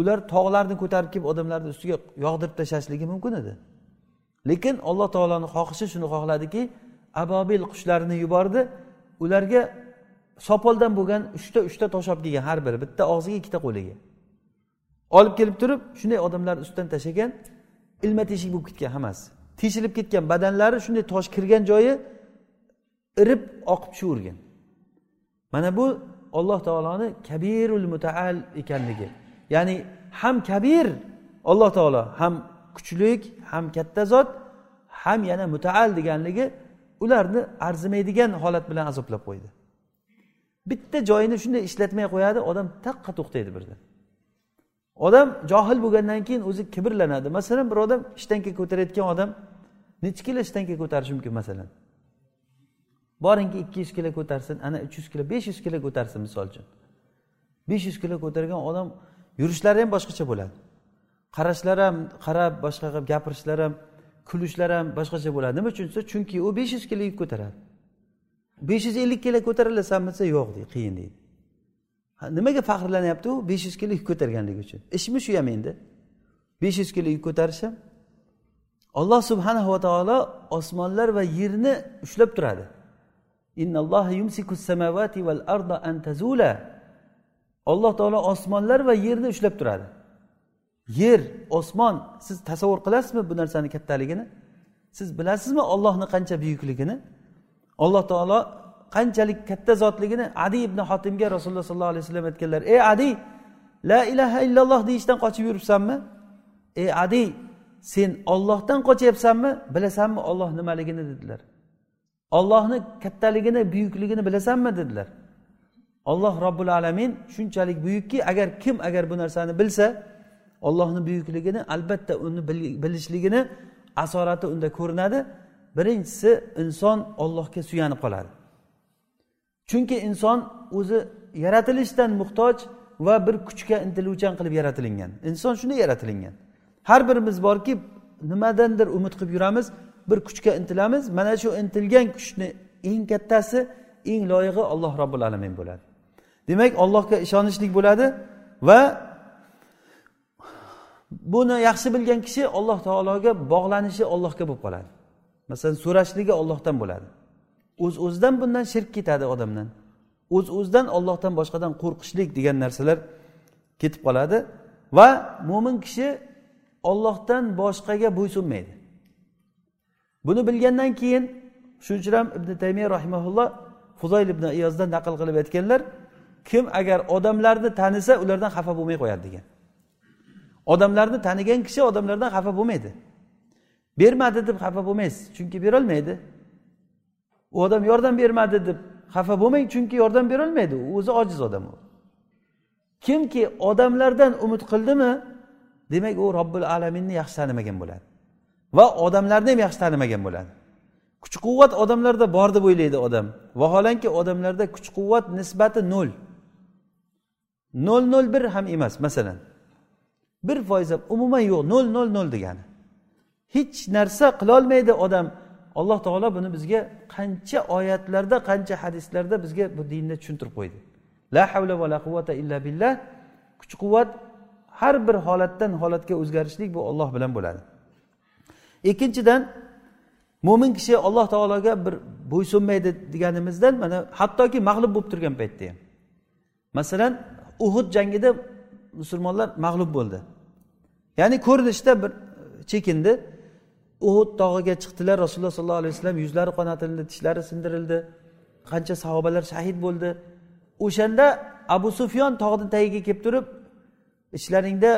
ular tog'larni ko'tarib kelib odamlarni ustiga yog'dirib tashlashligi mumkin edi. Lekin alloh taoloni xohishi shuni xohladiki abobil qushlarini yubordi ularga sopoldan bo'lgan uchta uchta tosh olib kelgan har biri bitta og'ziga ikkita qo'liga. Olib kelib turib shunday odamlarni ustidan tashlagan ilma teshik bo'lib ketgan hammasi. Teshilib ketgan badanlari shunday tosh kirgan joyi irib oqib tushavergan. Mana bu alloh taoloni kabirul mutaal ekanligi. Ya'ni ham kabir alloh taolo ham kuchlik ham katta zot ham yana mutaal deganligi ularni arzimaydigan holat bilan azoblab qo'ydi. Bitta joyini shunday ishlatmay qo'yadi odam taqqa to'xtaydi birdan odam johil bo'lgandan keyin o'zi kibrlanadi. Masalan bir odam ishtanka ko'tarayotgan odam nechi kilo ishtanka ko'tarishi mumkin masalan? Boringki ikki yuz kilo ko'tarsin ana uch yuz kilo besh yuz kilo ko'tarsin misol uchun. besh yuz kilo ko'targan odam yurishlari ham boshqacha bo'ladi. Qarashlari ham qarab boshqa qilib gapirishlari ham kulishlari ham boshqacha bo'ladi. Nima uchun desa chunki u besh yuz kilo yuk ko'taradi. besh yuz ellik kilo ko'tarilasanmi desa yo'q deydi qiyin deydi. Nimaga faxrlanyapti u? Besh yuz kilo yuk ko'targanligi uchun. Ishmi shu ham endi. Besh yuz kilo yuk ko'tarish alloh subhanahu va taolo osmonlar va yerni ushlab turadi. Alloh taolo osmonlar va yerni ushlab turadi. Yer osmon siz tasavvur qilasizmi bu narsani kattaligini? Siz bilasizmi ollohni qancha buyukligini? Alloh taolo qanchalik katta zotligini adi ibn xotimga rasululloh sollallohu alayhi vasallam aytganlar. Ey adi la ilaha illalloh deyishdan qochib yuribsanmi? Ey adi sen ollohdan qochyapsanmi bilasanmi olloh nimaligini? dedilar. Ollohni kattaligini buyukligini bilasanmi? dedilar. Olloh robbil alamin shunchalik buyukki agar kim agar bu narsani bilsa ollohni buyukligini albatta uni bilishligini asorati unda ko'rinadi. Birinchisi inson ollohga suyanib qoladi. Chunki inson o'zi yaratilishdan muhtoj va bir kuchga intiluvchan qilib yaratilingan. Inson shunday yaratilingan. Har birimiz borki nimadandir umid qilib yuramiz bir kuchga intilamiz mana shu intilgan kuchni eng kattasi eng loyig'i alloh robbil alamin bo'ladi. Demak allohga ishonishlik bo'ladi va buni yaxshi bilgan kishi alloh taologa bog'lanishi ollohga bo'lib qoladi. Masalan so'rashligi ollohdan bo'ladi. O'z uz o'zidan bundan shirk ketadi odamdan. O'z uz o'zidan ollohdan boshqadan qo'rqishlik degan narsalar ketib qoladi va mo'min kishi ollohdan boshqaga bo'ysunmaydi buni bilgandan keyin shuning uchun ham ibn taymiya rahimaulloh fuzoyl ibn iyozdan naql qilib aytganlar kim agar odamlarni tanisa ulardan xafa bo'lmay qo'yadi degan. Odamlarni tanigan kishi odamlardan xafa bo'lmaydi. Bermadi deb xafa bo'lmaysiz chunki berolmaydi. U odam yordam bermadi deb xafa bo'lmang chunki yordam berolmaydi u o'zi ojiz odam u. Kimki odamlardan umid qildimi demak u robbil alaminni yaxshi tanimagan bo'ladi. Va odamlarni ham yaxshi tanimagan bo'ladi. Kuch quvvat odamlarda bor deb o'ylaydi odam. Vaholanki odamlarda kuch quvvat nisbati nol. Nol nol bir ham emas masalan. Bir foiz ham umuman yo'q nol nol nol degani. Hech narsa qilolmaydi odam. Alloh taolo buni bizga qancha oyatlarda qancha hadislarda bizga bu dinni tushuntirib qo'ydi. La havla va la quvvata illa billah. Kuch quvvat har bir holatdan holatga o'zgarishlik bu olloh bilan bo'ladi. Ikkinchidan mo'min kishi alloh taologa bir bo'ysunmaydi deganimizdan mana hattoki mag'lub bo'lib turgan paytda ham. Masalan uhud jangida musulmonlar mag'lub bo'ldi. Ya'ni ko'rinishda bir chekindi. Uhud tog'iga chiqdilar. Rasululloh sollallohu alayhi vasallam yuzlari qonatildi tishlari sindirildi. Qancha sahobalar shahid bo'ldi. O'shanda abu sufyon tog'ni tagiga kelib turib ichlaringda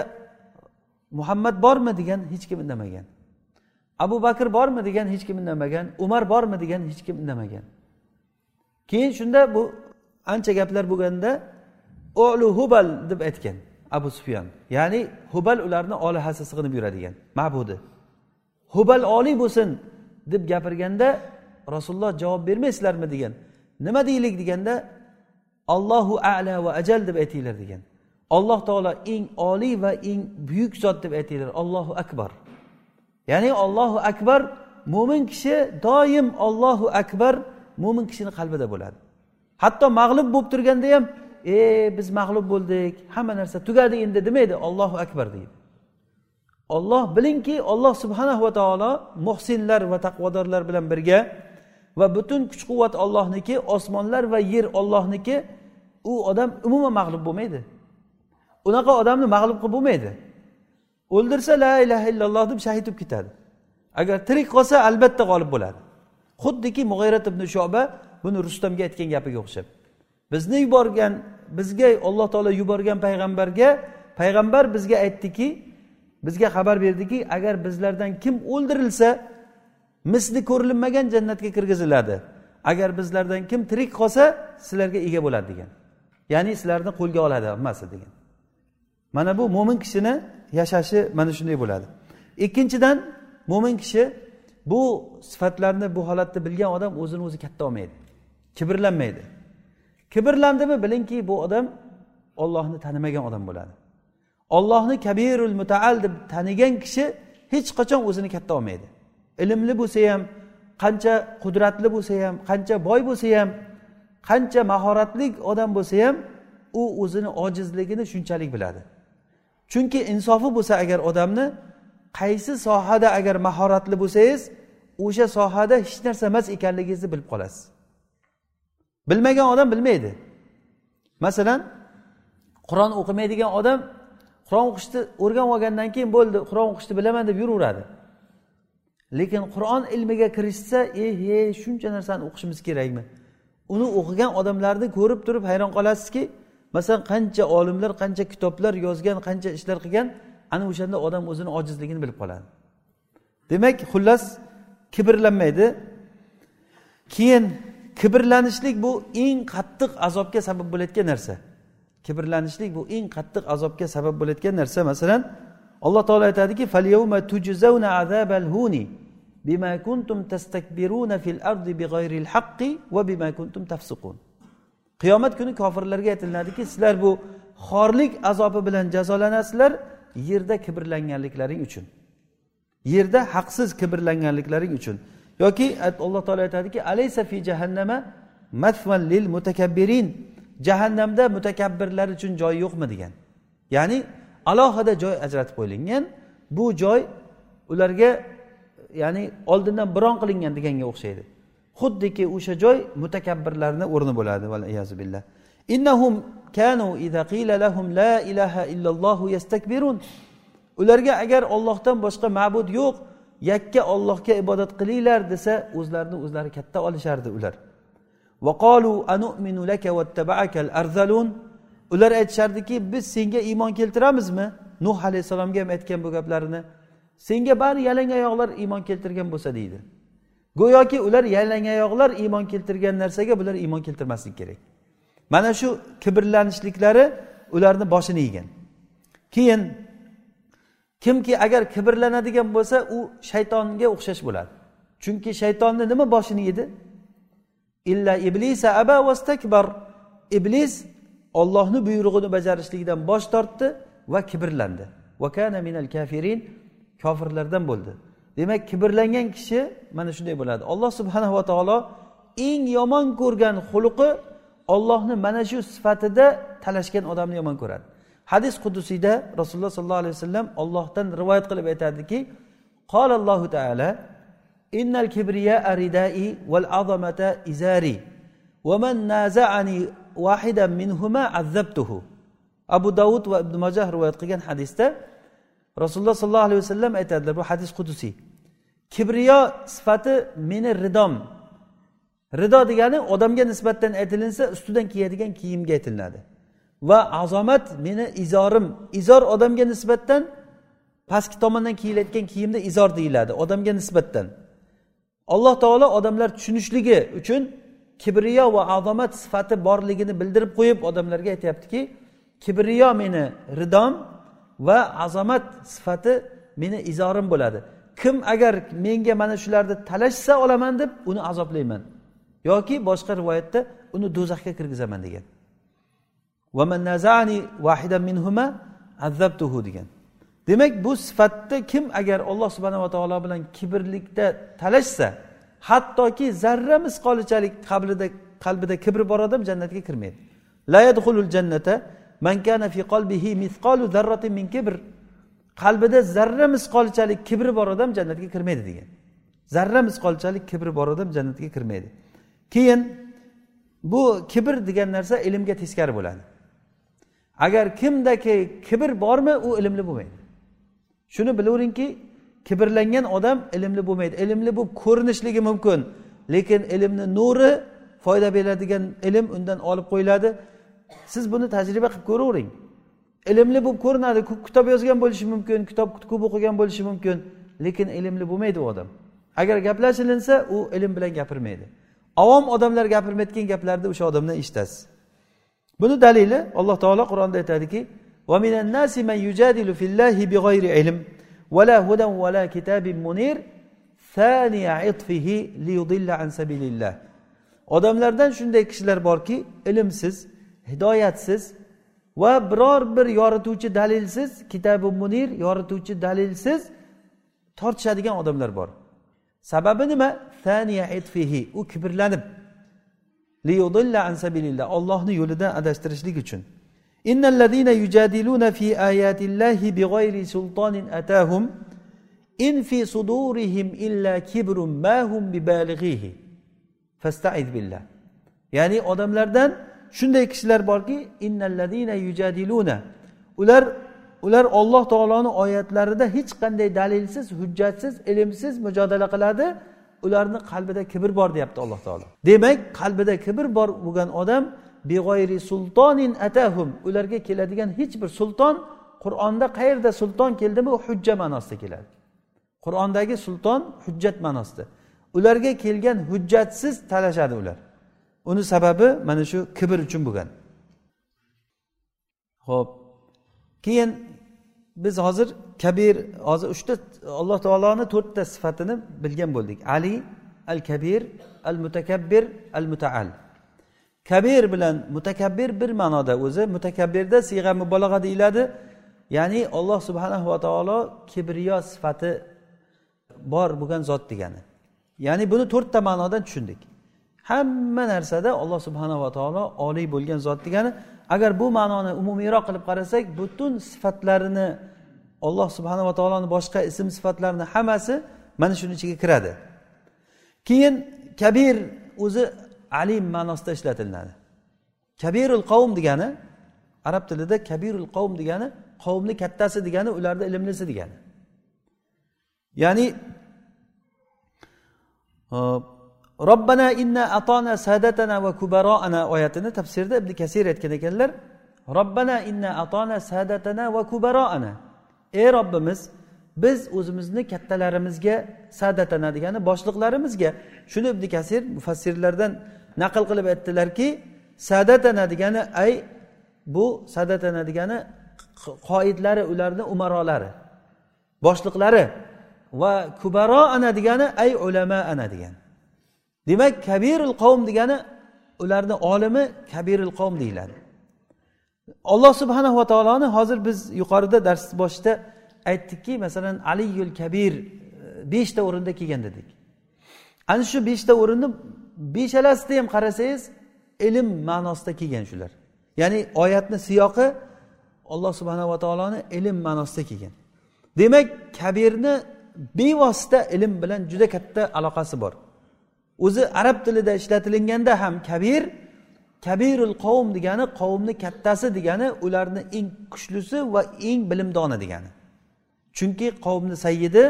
muhammad bormi? degan hech kim indamagan. Abu bakr bormi degan hech kim indamagan. Umar bormi degan hech kim indamagan. Keyin shunda bu ancha gaplar bo'lganda olu hubal deb aytgan abu sufyon. Ya'ni hubal ularni olihasi sig'inib yuradigan ma'budi. Hubal oliy bo'lsin deb gapirganda rasululloh javob bermaysizlarmi degan. Nima deylik deganda allohu ala va ajal deb aytinglar degan. Alloh taolo eng oliy va eng buyuk zot deb aytinglar. Allohu akbar. Ya'ni ollohu akbar mo'min kishi doim ollohu akbar mo'min kishini qalbida bo'ladi. Hatto mag'lub bo'lib turganda ham e biz mag'lub bo'ldik hamma narsa tugadi endi demaydi. Ollohu akbar deydi. Olloh bilingki olloh subhanahu va taolo muhsinlar va taqvodorlar bilan birga va butun kuch quvvat ollohniki osmonlar va yer ollohniki u odam umuman mag'lub bo'lmaydi. Unaqa odamni mag'lub qilib bo'lmaydi. O'ldirsa la ilaha illalloh deb shahid bo'lib ketadi. Agar tirik qolsa albatta g'olib bo'ladi. Xuddiki mug'ayrat ibn shoba buni rustamga aytgan gapiga o'xshab bizni yuborgan bizga alloh taolo yuborgan payg'ambarga payg'ambar bizga aytdiki bizga xabar berdiki agar bizlardan kim o'ldirilsa misli ko'rilmagan jannatga kirgiziladi. Agar bizlardan kim tirik qolsa sizlarga ega bo'ladi degan. Ya'ni sizlarni qo'lga oladi hammasi degan. Mana bu mo'min kishini yashashi mana shunday bo'ladi. Ikkinchidan mo'min kishi bu sifatlarni bu holatda bilgan odam o'zini o'zi katta olmaydi. Kibrlanmaydi. Kibrlandimi bilingki bu odam ollohni tanimagan odam bo'ladi. Ollohni kabirul mutaal deb tanigan kishi hech qachon o'zini katta olmaydi. Ilmli bo'lsa ham qancha qudratli bo'lsa ham qancha boy bo'lsa ham qancha mahoratli odam bo'lsa ham u o'zini ojizligini shunchalik biladi. Chunki insofi bo'lsa agar odamni qaysi sohada agar mahoratli bo'lsangiz o'sha sohada hech narsa emas ekanligingizni bilib qolasiz. Bilmagan odam bilmaydi. Masalan qur'on o'qimaydigan odam qur'on o'qishni o'rganib olgandan keyin bo'ldi qur'on o'qishni bilaman deb yuraveradi. Lekin qur'on ilmiga kirishsa ey he shuncha narsani o'qishimiz kerakmi? Uni o'qigan odamlarni ko'rib turib hayron qolasizki masalan qancha olimlar qancha kitoblar yozgan qancha ishlar qilgan ana o'shanda odam o'zini ojizligini bilib qoladi. Demak xullas kibrlanmaydi. Keyin kibrlanishlik bu eng qattiq azobga sabab bo'layotgan narsa. Kibrlanishlik bu eng qattiq azobga sabab bo'layotgan narsa. Masalan alloh taolo aytadiki bima kuntum tastakbiruna fil ardi big'ayril haqqi va bima kuntum tafsiqun qiyomat kuni kofirlarga aytiladiki sizlar bu xorlik azobi bilan jazolanasizlar yerda kibrlanganliklaring uchun. Yerda haqsiz kibrlanganliklaring uchun. Yoki alloh taolo aytadiki alaysa fi jahannama masvan lil mutakabbirin. Jahannamda mutakabbirlar uchun joy yo'qmi degan. Ya'ni alohida joy ajratib qo'yilgan. Bu joy ularga ya'ni oldindan biron qilingan deganga o'xshaydi. Xuddiki o'sha joy mutakabbirlarni o'rni bo'ladi billah. Innahum kanu idza qila lahum la ilaha illalloh yastakbirun. Ularga agar ollohdan boshqa ma'bud yo'q yakka ollohga ibodat qilinglar desa o'zlarini o'zlari katta olishardi ular. Ular aytishardiki biz senga iymon keltiramizmi? Nuh alayhissalomga ham aytgan bu gaplarini senga bari yalang oyoqlar iymon keltirgan bo'lsa deydi. Go'yoki ular yalang oyoqlar iymon keltirgan narsaga bular iymon keltirmaslik kerak. Mana shu kibrlanishliklari ularni boshini yegan keyin kimki agar kibrlanadigan bo'lsa u shaytonga o'xshash bo'ladi. Chunki shaytonni nima boshini yedi? illa iblisa aba vastakbar. Iblis ollohni buyrug'ini bajarishlikdan bosh tortdi va kibrlandi. Va kana minal kafirin kofirlardan bo'ldi. Demak kibrlangan kishi mana shunday bo'ladi. Alloh subhanava taolo eng yomon ko'rgan xulqi ollohni mana shu sifatida talashgan odamni yomon ko'radi. Hadis qudusiyda rasululloh sollallohu alayhi vasallam ollohdan rivoyat qilib aytadiki qolallohu taala innal kibriya ridai val azamata izari. Va man nazaani vahidan azzabtuhu. Abu davud va ibn majah rivoyat qilgan hadisda rasululloh sollallohu alayhi vasallam aytadilar bu hadis qudusiy. Kibriyo sifati meni ridom. Rido degani odamga nisbatan aytilinsa ustidan kiyadigan kiyimga aytilinadi. Va azomat meni izorim. Izor odamga nisbatan pastki tomondan kiyilayotgan kiyimda izor deyiladi odamga nisbatan. Alloh taolo odamlar tushunishligi uchun kibriyo va azomat sifati borligini bildirib qo'yib odamlarga aytyaptiki kibriyo meni ridom va azomat sifati meni izorim bo'ladi. Kim agar menga mana shularni talashsa olaman deb uni azoblayman yoki boshqa rivoyatda uni do'zaxga kirgizaman degan. Degan. Demak bu sifatda kim agar alloh subhanava taolo bilan kibrlikda talashsa hattoki zarra misqolichalik qablida qalbida kibr bor odam jannatga kirmaydi. La yadxulul jannata man kana fi qalbihi mithqalu zarratin min kibr. Qalbida zarra misqolchalik kibri bor odam jannatga kirmaydi degan. Zarra misqolchalik kibri bor odam jannatga kirmaydi. Keyin bu kibr degan narsa ilmga teskari bo'ladi. Agar kimdaki kibr bormi u ilmli bo'lmaydi. Shuni bilaveringki kibrlangan odam ilmli bo'lmaydi. Ilmli bo'lib ko'rinishligi mumkin lekin ilmni nuri foyda beradigan ilm undan olib qo'yiladi. Siz buni tajriba qilib ko'ravering. Ilmli bo'lib ko'rinadi kitob yozgan bo'lishi mumkin kitob ko'p o'qigan bo'lishi mumkin lekin ilmli bo'lmaydi u odam. Agar gaplashilinsa u ilm bilan gapirmaydi. Avom odamlar gapirmayotgan gaplarni o'sha odamdan eshitasiz. Buni dalili alloh taolo qur'onda aytadiki ومن الناس من يجادل في الله بغير علم ولا هدى ولا كتاب منير ثاني عطفه ليضل عن سبيل الله odamlardan shunday kishilar borki ilmsiz hidoyatsiz va biror bir yorituvchi dalilsiz kitabi munir yorituvchi dalilsiz tortishadigan odamlar bor. Sababi nima? U kibrlanib. Ollohni yo'lidan adashtirishlik uchun. Innallazina yujadiluna fi ayatillahi bighayri sultonin atahum in fi sudurihim illa kibrun ma hum bibalighihi. Fastaiz billah. Ya'ni odamlardan shunday kishilar borki innalladina yujadiluna. Ular ular olloh taoloni oyatlarida hech qanday dalilsiz hujjatsiz ilmsiz mujodala qiladi. Ularni qalbida kibr bor deyapti alloh taolo. Demak qalbida kibr bor bo'lgan odam beg'oyri sultonin atahum ularga keladigan hech bir sulton qur'onda qayerda sulton keldimi? u hujja ma'nosida keladi. Qur'ondagi sulton hujjat ma'nosida. Ularga kelgan hujjatsiz talashadi ular. Uni sababi mana shu kibr uchun bo'lgan. Ho'p keyin biz hozir kabir hozir uchta alloh taoloni to'rtta sifatini bilgan bo'ldik. Ali al kabir al mutakabbir al mutaal kabir bilan mutakabbir bir ma'noda o'zi. Mutakabbirda siyg'a mubolag'a deyiladi. Ya'ni alloh subhanahu va taolo kibriyo sifati bor bo'lgan zot degani. Ya'ni buni to'rtta ma'nodan tushundik. Hamma narsada alloh subhanava taolo oliy bo'lgan zot degani. Agar bu ma'noni umumiyroq qilib qarasak butun sifatlarini alloh subhanava taoloni boshqa ism sifatlarini hammasi mana shuni ichiga kiradi. Keyin kabir o'zi alim ma'nosida ishlatiladi. Kabirul qavm degani arab tilida kabirul qavm degani qavmni kattasi degani ularni ilmlisi degani. Ya'ni e, robbana inna atona sadatana va kubaroana oyatini tafsirda ibn kasir aytgan ekanlar. Robbana inna atona sadatana va kubaroana ey robbimiz biz o'zimizni kattalarimizga sadatana degani boshliqlarimizga. Shuni ibn kasir mufassirlardan naql qilib aytdilarki sadatana degani ay bu sadatana degani qoidlari ularni umarolari boshliqlari va kubaro ana degani ay ulama ana degan. Demak kabirul qavm degani ularni olimi kabirul qavm deyiladi. Alloh subhanahu va taoloni hozir biz yuqorida dars boshida aytdikki masalan aliyul kabir e, beshta o'rinda kelgan dedik. Ana shu beshta o'rinni beshalasida ham qarasangiz ilm ma'nosida kelgan shular. Ya'ni oyatni siyoqi alloh subhanava taoloni ilm ma'nosida kelgan. Demak kabirni bevosita ilm bilan juda katta aloqasi bor. O'zi arab tilida ishlatilganda ham kabir kabirul qavm degani qavmni kattasi degani ularni eng kuchlisi va eng bilimdoni degani. Chunki qavmni sayyidi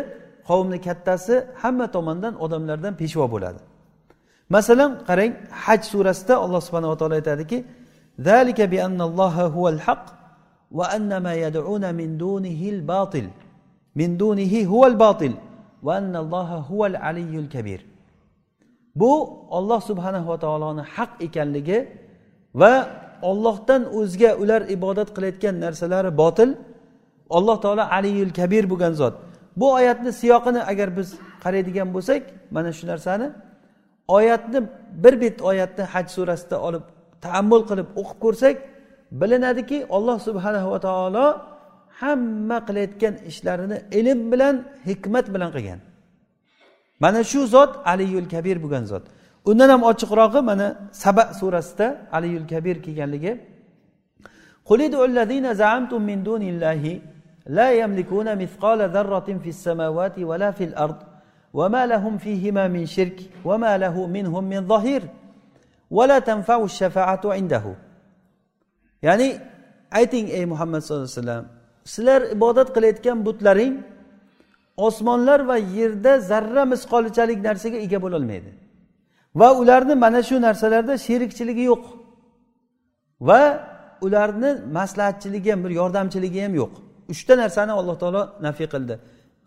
qavmni kattasi hamma tomondan odamlardan peshvo bo'ladi. masalan qarang haj surasida alloh subhanava taolo aytadiki ذلك بأن الله هو الحق وأن ما يدعون من دونه الباطل من دونه هو الباطل وأن الله هو العلي الكبير bu olloh subhanava taoloni haq ekanligi va ollohdan o'zga ular ibodat qilayotgan narsalari botil alloh taolo aliyul kabir bo'lgan zot bu oyatni siyoqini agar biz qaraydigan bo'lsak mana shu narsani oyatni bir bet oyatni haj surasida olib taammul qilib o'qib ko'rsak bilinadiki olloh subhanava taolo hamma qilayotgan ishlarini ilm bilan hikmat bilan qilgan mana shu zot aliyul kabir bo'lgan zot undan ham ochiqrog'i mana saba surasida aliyul kabir kelganligi لا يملكون مثقال ذرة في السماوات ولا في الأرض وما لهم فيهما من شرك وما له منهم من ظهير ولا تنفع الشفاعة عنده ya'ni ayting ey muhammad sallallohu alayhi vasallam sizlar ibodat qilayotgan butlaring osmonlar va yerda zarra misqolichalik narsaga ega bo'lolmaydi va ularni mana shu narsalarda sherikchiligi yo'q va ularni maslahatchiligi ham bir yordamchiligi ham yo'q uchta narsani alloh taolo nafiy qildi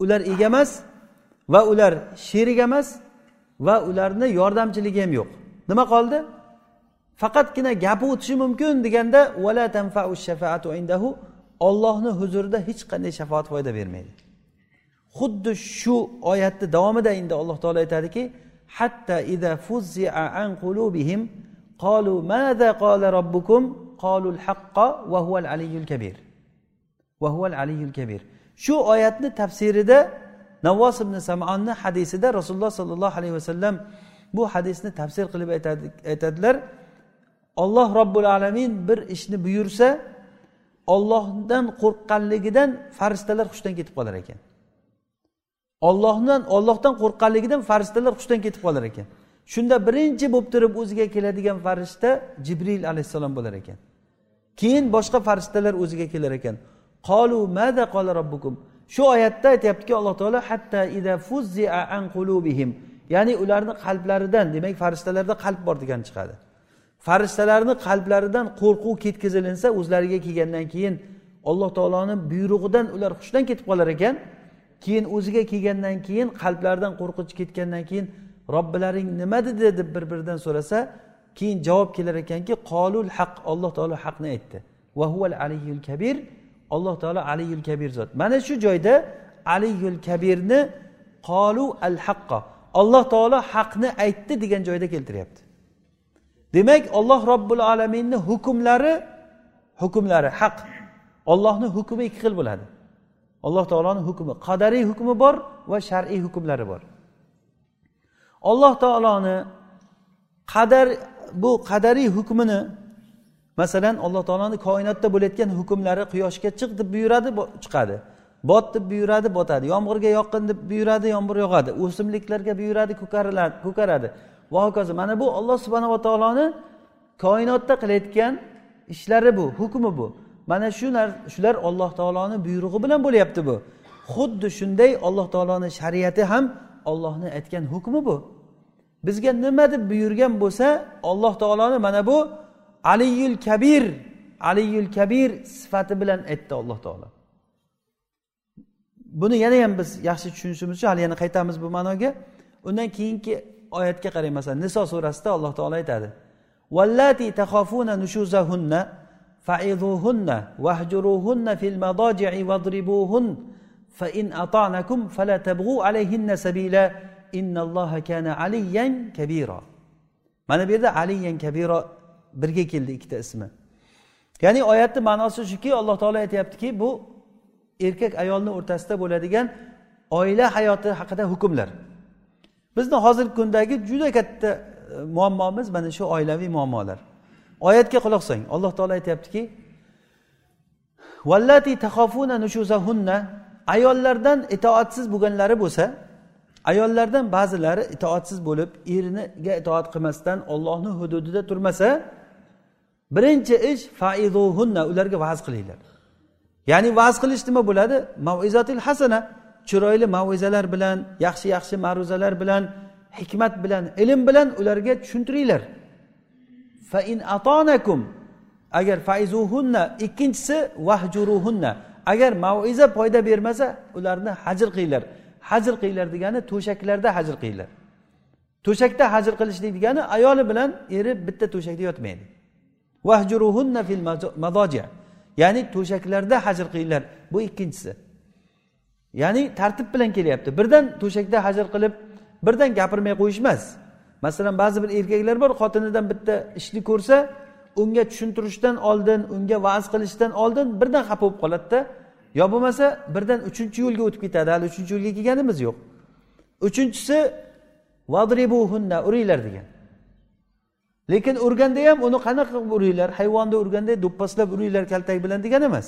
ular ega emas va ular sherik emas va ularni yordamchiligi ham yo'q. Nima qoldi? Faqatgina gapi o'tishi mumkin deganda ollohni huzurida hech qanday shafoat foyda bermaydi. Xuddi shu oyatni davomida endi alloh taolo aytadiki hatta ida fuzzi'a an qulubihim qalu maza qala robbukum al haqqa va huval aliyul kabir. Va huval aliyul kabir. Shu oyatni tafsirida navvos ibn samonni hadisida rasululloh sollallohu alayhi vasallam bu hadisni tafsir qilib aytadilar. Olloh robbil alamin bir ishni buyursa ollohdan qo'rqqanligidan farishtalar hushdan ketib qolar ekan. Ollohdan ollohdan qo'rqqanligidan farishtalar hushdan ketib qolar ekan. Shunda birinchi bo'lib turib o'ziga keladigan farishta jibril alayhissalom bo'lar ekan. Keyin boshqa farishtalar o'ziga kelar ekan. Qolu mada qola robbukum shu oyatda aytyaptiki alloh taolo hatta ida fuzzia an qulubihim. Ya'ni ularni qalblaridan demak farishtalarda qalb bor degani chiqadi. Farishtalarni qalblaridan qo'rquv ketkazilinsa o'zlariga kelgandan keyin alloh taoloni buyrug'idan ular hushdan ketib qolar ekan. Keyin o'ziga kelgandan keyin qalblaridan qo'rqinch ketgandan keyin robbilaring nima dedi? deb bir biridan so'rasa keyin javob kelar ekanki qolul haq. Alloh taolo haqni aytdi. Va huval aliyul kabir. Alloh taolo aliyul kabir zot. Mana shu joyda aliyul kabirni qolu al haqqo alloh taolo haqni aytdi degan joyda keltiryapti. Demak olloh robbil alaminni hukmlari hukmlari haq. Ollohni hukmi ikki xil bo'ladi. Alloh taoloni hukmi qadariy hukmi bor va shar'iy hukmlari bor. Alloh taoloni qadar bu qadariy hukmini masalan alloh taoloni koinotda bo'layotgan hukmlari quyoshga chiq deb buyuradi chiqadi. Bot deb buyuradi botadi. Yomg'irga yoqqin deb buyuradi yomg'ir yog'adi o'simliklarga buyuradi ko'karadi. Va hokazo mana bu olloh subhanava taoloni koinotda qilayotgan ishlari bu hukmi bu. Mana shu shular alloh taoloni buyrug'i bilan bo'lyapti bu. Xuddi shunday alloh taoloni shariati ham ollohni aytgan hukmi bu. Bizga nima deb buyurgan bo'lsa alloh taoloni mana bu aliyul kabir aliyul kabir sifati bilan aytdi alloh taolo. Buni yana ham biz yaxshi tushunishimiz uchun hali yana qaytamiz bu ma'noga. Undan keyingi oyatga qarang masalan niso surasida alloh taolo aytadi. Vallati taxofuna nushuzahunna fa'izuhunna wahjuruhunna fil madaji'i wadribuhun fa in ata'nakum fala tabghu alayhinna sabila innalloha kana aliyan kabira. Mana bu yerda aliyan kabiro birga keldi ikkita ismi. Ya'ni oyatni ma'nosi shuki alloh taolo aytyaptiki bu erkak ayolni o'rtasida bo'ladigan oila hayoti haqida hukmlar. Bizni hozirgi kundagi juda katta e, muammomiz mana shu oilaviy muammolar. Oyatga quloq soling alloh taolo aytyaptiki vallati taxofuna nushuzahunna ayollardan itoatsiz bo'lganlari bo'lsa ayollardan ba'zilari itoatsiz bo'lib eriga itoat qilmasdan ollohni hududida turmasa birinchi ish faizuhunna ularga va'z qilinglar. Ya'ni va'z qilish nima bo'ladi? Mavizatil hasana chiroyli mavizalar bilan yaxshi yaxshi ma'ruzalar bilan hikmat bilan ilm bilan ularga tushuntiringlar. Fa in atonakum agar faizuhunna ikkinchisi vahjuruhunna. Agar maviza foyda bermasa ularni hajr qilinglar. Hajr qilinglar degani to'shaklarda hajr qilinglar. To'shakda hajr qilishlik degani ayoli bilan eri bitta to'shakda yotmaydi. Vahjuruhunna fil madoja ya'ni to'shaklarda hajr qilinglar. Bu ikkinchisi. Ya'ni tartib bilan kelyapti. Birdan to'shakda hajr qilib birdan gapirmay qo'yish emas masalan ba'zi bir erkaklar bor xotinidan bitta ishni ko'rsa unga tushuntirishdan oldin unga va'z qilishdan oldin birdan xafa bo'lib qoladida. Yo bo'lmasa birdan uchinchi yo'lga o'tib ketadi. Hali uchinchi yo'lga kelganimiz yo'q. Uchinchisi vadribuhunna uringlar degan. Lekin urganda ham uni qanaqa qilib uringlar hayvonni urganda do'pposlab uringlar kaltak bilan degani emas.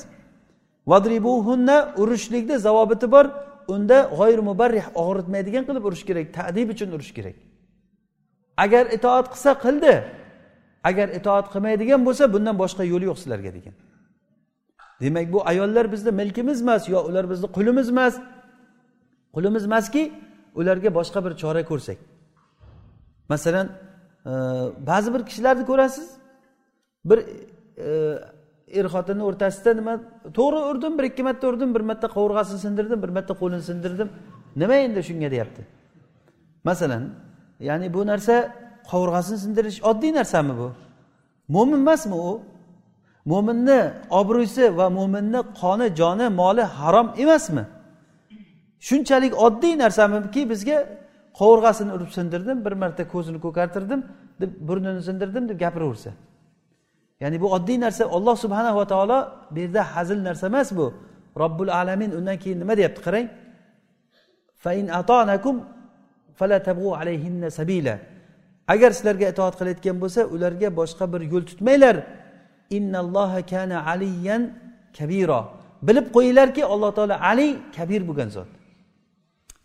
Vadribuhunna urishlikni zavobiti bor unda g'oyir mubarrih og'ritmaydigan qilib urish kerak tadib uchun urish kerak. Agar itoat qilsa qildi. Agar itoat qilmaydigan bo'lsa bundan boshqa yo'l yo'q sizlarga degan. Demak bu ayollar bizni milkimiz emas yo ular bizni qulimiz emas. Qulimiz emaski ularga boshqa bir chora ko'rsak. Masalan ba'zi bir kishilarni ko'rasiz? Bir e, er xotinni o'rtasida nima? To'g'ri urdim bir ikki marta urdim bir marta qovurg'asini sindirdim bir marta qo'lini sindirdim. Nima endi shunga deyapti? Masalan ya'ni bu narsa qovurg'asini sindirish oddiy narsami bu? Mo'min emasmi u? Mo'minni obro'si va mo'minni qoni joni moli harom emasmi? Shunchalik oddiy narsamiki bizga qovurg'asini urib sindirdim bir marta ko'zini ko'kartirdim deb burnini sindirdim deb gapiraversa. Ya'ni bu oddiy narsa olloh subhanahu va taolo bu yerda hazil narsa emas bu. Robbul alamin undan keyin nima deyapti qarang? Agar sizlarga itoat qilayotgan bo'lsa ularga boshqa bir yo'l tutmanglar. Innalloha kana aliyan kabiro bilib qo'yinglarki alloh taolo ali kabir bo'lgan zot.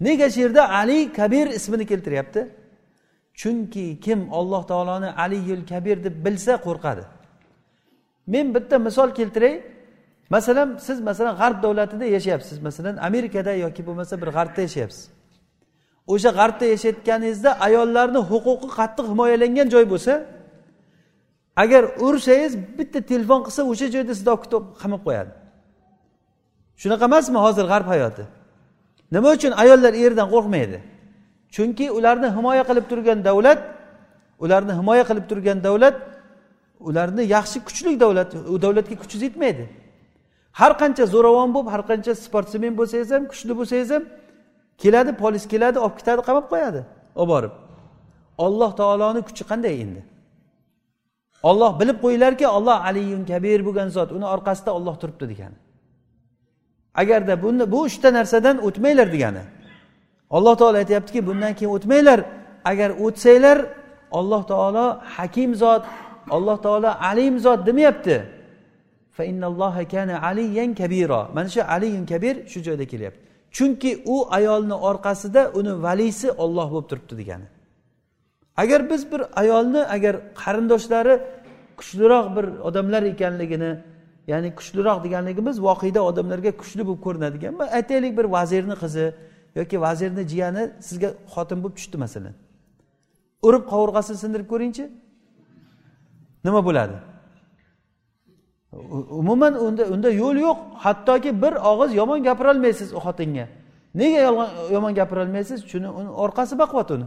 Nega shu yerda ali kabir ismini keltiryapti? Chunki kim alloh taoloni aliyul kabir deb bilsa qo'rqadi. Men bitta misol keltiray. Masalan siz masalan g'arb davlatida yashayapsiz. Masalan amerikada yoki bo'lmasa bir g'arbda yashayapsiz. O'sha g'arbda yashayotganingizda ayollarni huquqi qattiq himoyalangan joy bo'lsa agar ursangiz bitta telefon qilsa o'sha joyda sizni olib ketib qamab qo'yadi. Shunaqa emasmi hozir g'arb hayoti? Nima uchun ayollar erdan qo'rqmaydi? Chunki ularni himoya qilib turgan davlat ularni himoya qilib turgan davlat ularni yaxshi kuchli davlat u davlatga kuchingiz yetmaydi har qancha zo'ravon bo'lib har qancha sportsmen bo'lsangiz ham kuchli bo'lsangiz ham keladi polis keladi olib ketadi qamab qo'yadi olib borib. Olloh taoloni kuchi qanday endi? Olloh bilib qo'yinglarki olloh aliyun kabir bo'lgan zot uni orqasida olloh turibdi degani agarda buni bu uchta narsadan o'tmanglar degani. Alloh taolo aytyaptiki bundan keyin o'tmanglar. Agar o'tsanglar olloh taolo hakim zot alloh taolo alim zot demayapti. Mana shu aliyun kabir shu joyda kelyapti. Chunki u ayolni orqasida uni valisi olloh bo'lib turibdi degani. Agar biz bir ayolni agar qarindoshlari kuchliroq bir odamlar ekanligini ya'ni kuchliroq deganligimiz voqeda odamlarga kuchli bo'lib ko'rinadigan aytaylik bir vazirni qizi yoki vazirni jiyani sizga xotin bo'lib tushdi masalan. Urib qovurg'asini sindirib ko'ringchi. Nima bo'ladi? Umuman unda unda yo'l yo'q. Hattoki bir og'iz yomon gapirolmaysiz u xotinga. Nega yomon gapirolmaysiz? Chuni uni orqasi baquvvat uni.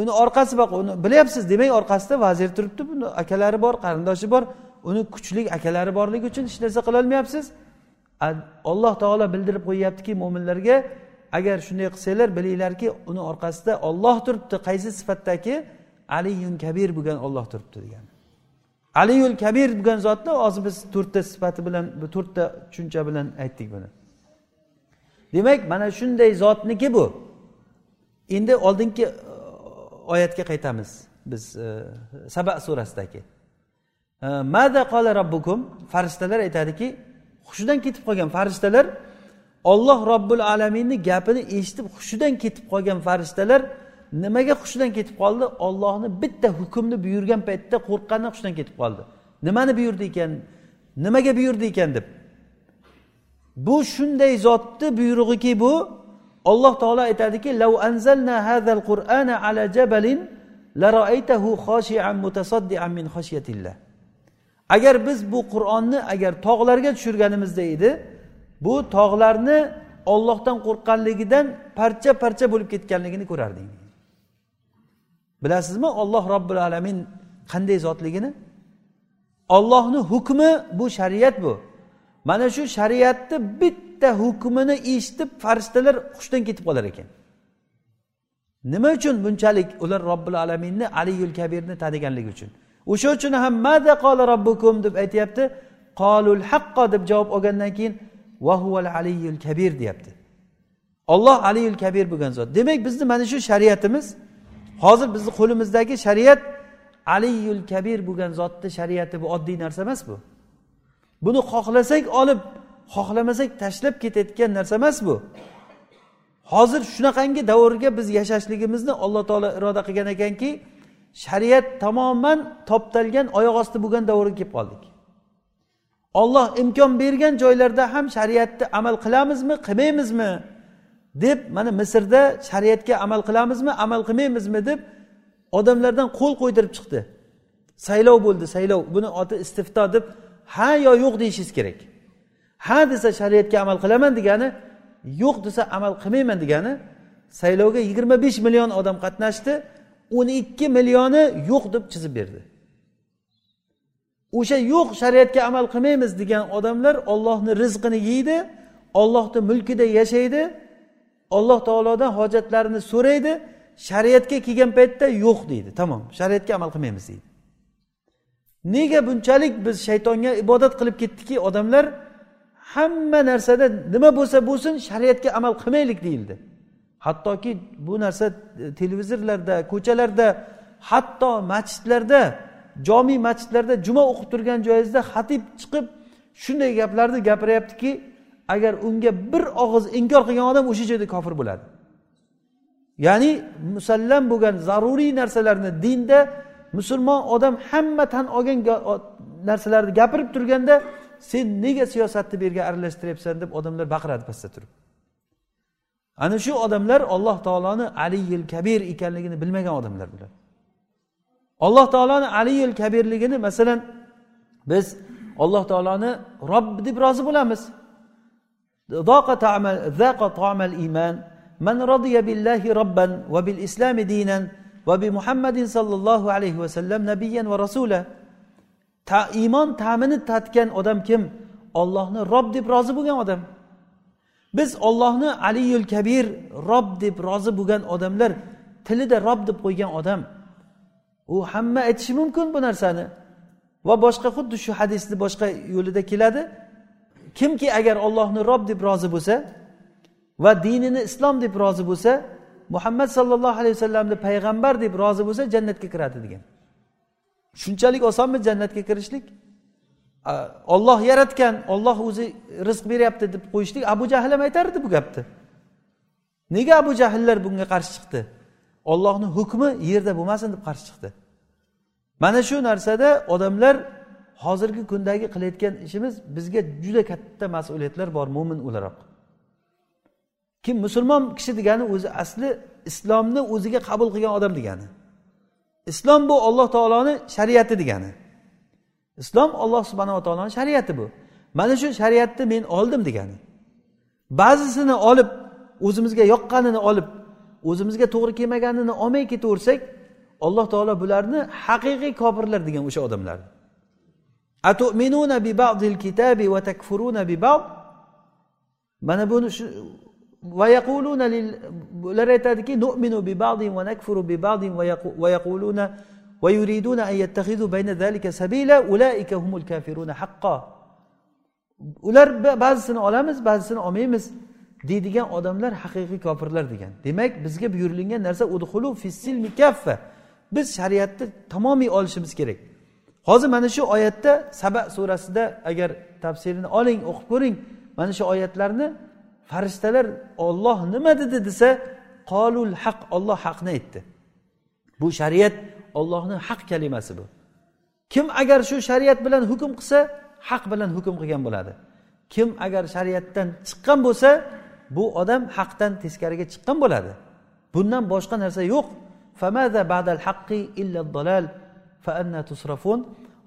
Uni orqasi boq uni bilyapsiz demak orqasida vazir turibdi buni. Akalari bor qarindoshi bor. Uni kuchli akalari borligi uchun hech narsa qilolmayapsiz alloh taolo bildirib qo'yyaptiki mo'minlarga agar shunday qilsanglar bilinglarki uni orqasida olloh turibdi. Qaysi sifatdagi? Aliyun kabir bo'lgan olloh turibdi degan. Aliyul kabir bo'lgan zotni hozir biz to'rtta sifati bilan to'rtta tushuncha bilan aytdik buni. Demak mana shunday zotniki bu. Endi oldingi e, oyatga qaytamiz biz e, saba surasidagi. Mada qola robbukum farishtalar aytadiki hushidan ketib qolgan farishtalar olloh robbil alaminni gapini eshitib hushidan ketib qolgan farishtalar nimaga hushidan ketib qoldi? Ollohni bitta hukmni buyurgan paytda qo'rqqandan hushidan ketib qoldi. Nimani buyurdi ekan? Nimaga buyurdi ekan? deb. Bu shunday zotni buyrug'iki bu. Alloh taolo aytadiki lav anzalna hadal qur'ana ala jabalin laroaytahu khoshian mutasaddian min khashyatillah agar biz bu qur'onni agar tog'larga tushirganimizda edi bu tog'larni ollohdan qo'rqqanligidan parcha parcha bo'lib ketganligini ko'rarding bilasizmi olloh robbil alamin qanday zotligini? Ollohni hukmi bu shariat bu. Mana shu shariatni bitta hukmini eshitib farishtalar hushdan ketib qolar ekan. Nima uchun bunchalik ular robbil alaminni aliyul kabirni taniganligi uchun? O'sha uchun ham mada qola robbukum deb aytyapti. Qolul haqqo deb javob olgandan keyin vahuval aliyul kabir deyapti. Olloh aliyul kabir bo'lgan zot. Demak bizni mana shu shariatimiz hozir bizni qo'limizdagi shariat aliyul kabir bo'lgan zotni shariati bu oddiy narsa emas bu. Buni xohlasak olib xohlamasak tashlab ketayotgan narsa emas bu. Hozir shunaqangi davrga biz yashashligimizni alloh taolo iroda qilgan ekanki shariat tamoman toptalgan oyoq osti bo'lgan davrga kelib qoldik. Olloh imkon bergan joylarda ham shariatni amal qilamizmi qilmaymizmi? deb mana misrda shariatga amal qilamizmi amal qilmaymizmi deb odamlardan qo'l qo'ydirib chiqdi. Saylov bo'ldi saylov buni oti istifto deb ha yo yo'q deyishingiz kerak. Ha desa shariatga amal qilaman degani yo'q desa amal qilmayman degani saylovga yigirma besh million odam qatnashdi. O'n ikki millioni yo'q deb chizib berdi. O'sha yo'q shariatga amal qilmaymiz degan odamlar ollohni rizqini yeydi ollohni mulkida yashaydi olloh taolodan hojatlarini so'raydi shariatga kelgan paytda yo'q deydi. Tamom shariatga amal qilmaymiz deydi. Nega bunchalik biz shaytonga ibodat qilib ketdikki odamlar hamma narsada nima bo'lsa bo'lsin shariatga amal qilmaylik deyildi. Hattoki bu narsa e, televizorlarda ko'chalarda hatto masjidlarda jomiy masjidlarda juma o'qib turgan joyingizda xatib chiqib shunday gaplarni gapiryaptiki agar unga bir og'iz inkor qilgan odam o'sha joyda kofir bo'ladi. Ya'ni musallam bo'lgan zaruriy narsalarni dinda musulmon odam hamma tan olgan narsalarni gapirib turganda sen nega siyosatni bu yerga aralashtiryapsan deb odamlar baqiradi pastda turib. ana shu odamlar alloh taoloni aliyil kabir ekanligini bilmagan odamlar bular alloh taoloni aliyil kabirligini masalan biz alloh taoloni robb deb rozi bo'lamiz iymon من رضي بالله ربا وبالإسلام دينا وبمحمد صلى الله عليه وسلم نبيا ورسولا ta iymon ta'mini tatgan odam kim ollohni rob deb rozi bo'lgan odam Biz ollohni aliyul kabir rob deb rozi bo'lgan odamlar tilida rob deb qo'ygan odam. U hamma aytishi mumkin bu narsani. Va boshqa xuddi shu hadisni boshqa yo'lida keladi. Kimki agar ollohni rob deb rozi bo'lsa va dinini islom deb rozi bo'lsa muhammad sollallohu alayhi vasallamni payg'ambar deb rozi bo'lsa jannatga kiradi degan. Shunchalik osonmi jannatga kirishlik? Olloh yaratgan olloh o'zi rizq beryapti deb qo'yishlik abu jahl ham aytardi bu gapni. Nega abu jahllar bunga qarshi chiqdi? Ollohni hukmi yerda bo'lmasin deb qarshi chiqdi. Mana shu narsada odamlar hozirgi kundagi qilayotgan ishimiz bizga juda katta mas'uliyatlar bor mo'min o'laroq. Kim musulmon kishi degani o'zi asli islomni o'ziga qabul qilgan odam degani. Islom bu olloh taoloni shariati degani. islom olloh subhanava taoloni shariati bu. Mana shu shariatni men oldim degani. Ba'zisini olib o'zimizga yoqqanini olib o'zimizga to'g'ri kelmaganini olmay ketaversak alloh taolo bularni haqiqiy kofirlar degan o'sha odamlarni atu'minuna bi ba'dil kitabi va takfuruna bi ba'd. Mana buni shu va yaquluna bular aytadiki nu'minu bi ba'din va nakfuru bi ba'din va yaquluna ويريدون أن يتخذوا بين ذلك سبيلا أولئك هم الكافرون حقا ular ba'zisini olamiz ba'zisini olmaymiz deydigan odamlar haqiqiy kofirlar degan demak bizga buyurilgan narsa udhulu fissilmi kaffa biz shariatni tamomiy olishimiz kerak hozir mana shu oyatda saba surasida agar tafsirini oling o'qib ko'ring mana shu oyatlarni farishtalar olloh nima dedi desa qolul haq olloh haqni aytdi bu shariat ollohni haq kalimasi bu. Kim agar shu shariat bilan hukm qilsa haq bilan hukm qilgan bo'ladi. Kim agar shariatdan chiqqan bo'lsa bu odam haqdan teskariga chiqqan bo'ladi. Bundan boshqa narsa yo'q.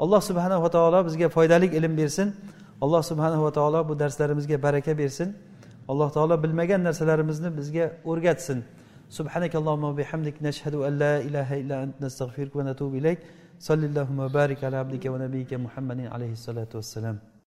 Alloh subhanava taolo bizga foydali ilm bersin. Alloh subhanava taolo bu darslarimizga baraka bersin. Alloh taolo bilmagan narsalarimizni bizga o'rgatsin. سبحانك اللهم وبحمدك نشهد أن لا إله إلا أنت نستغفرك ونتوب إليك. صلى اللهم وبارك على عبدك ونبيك محمد عليه الصلاة والسلام.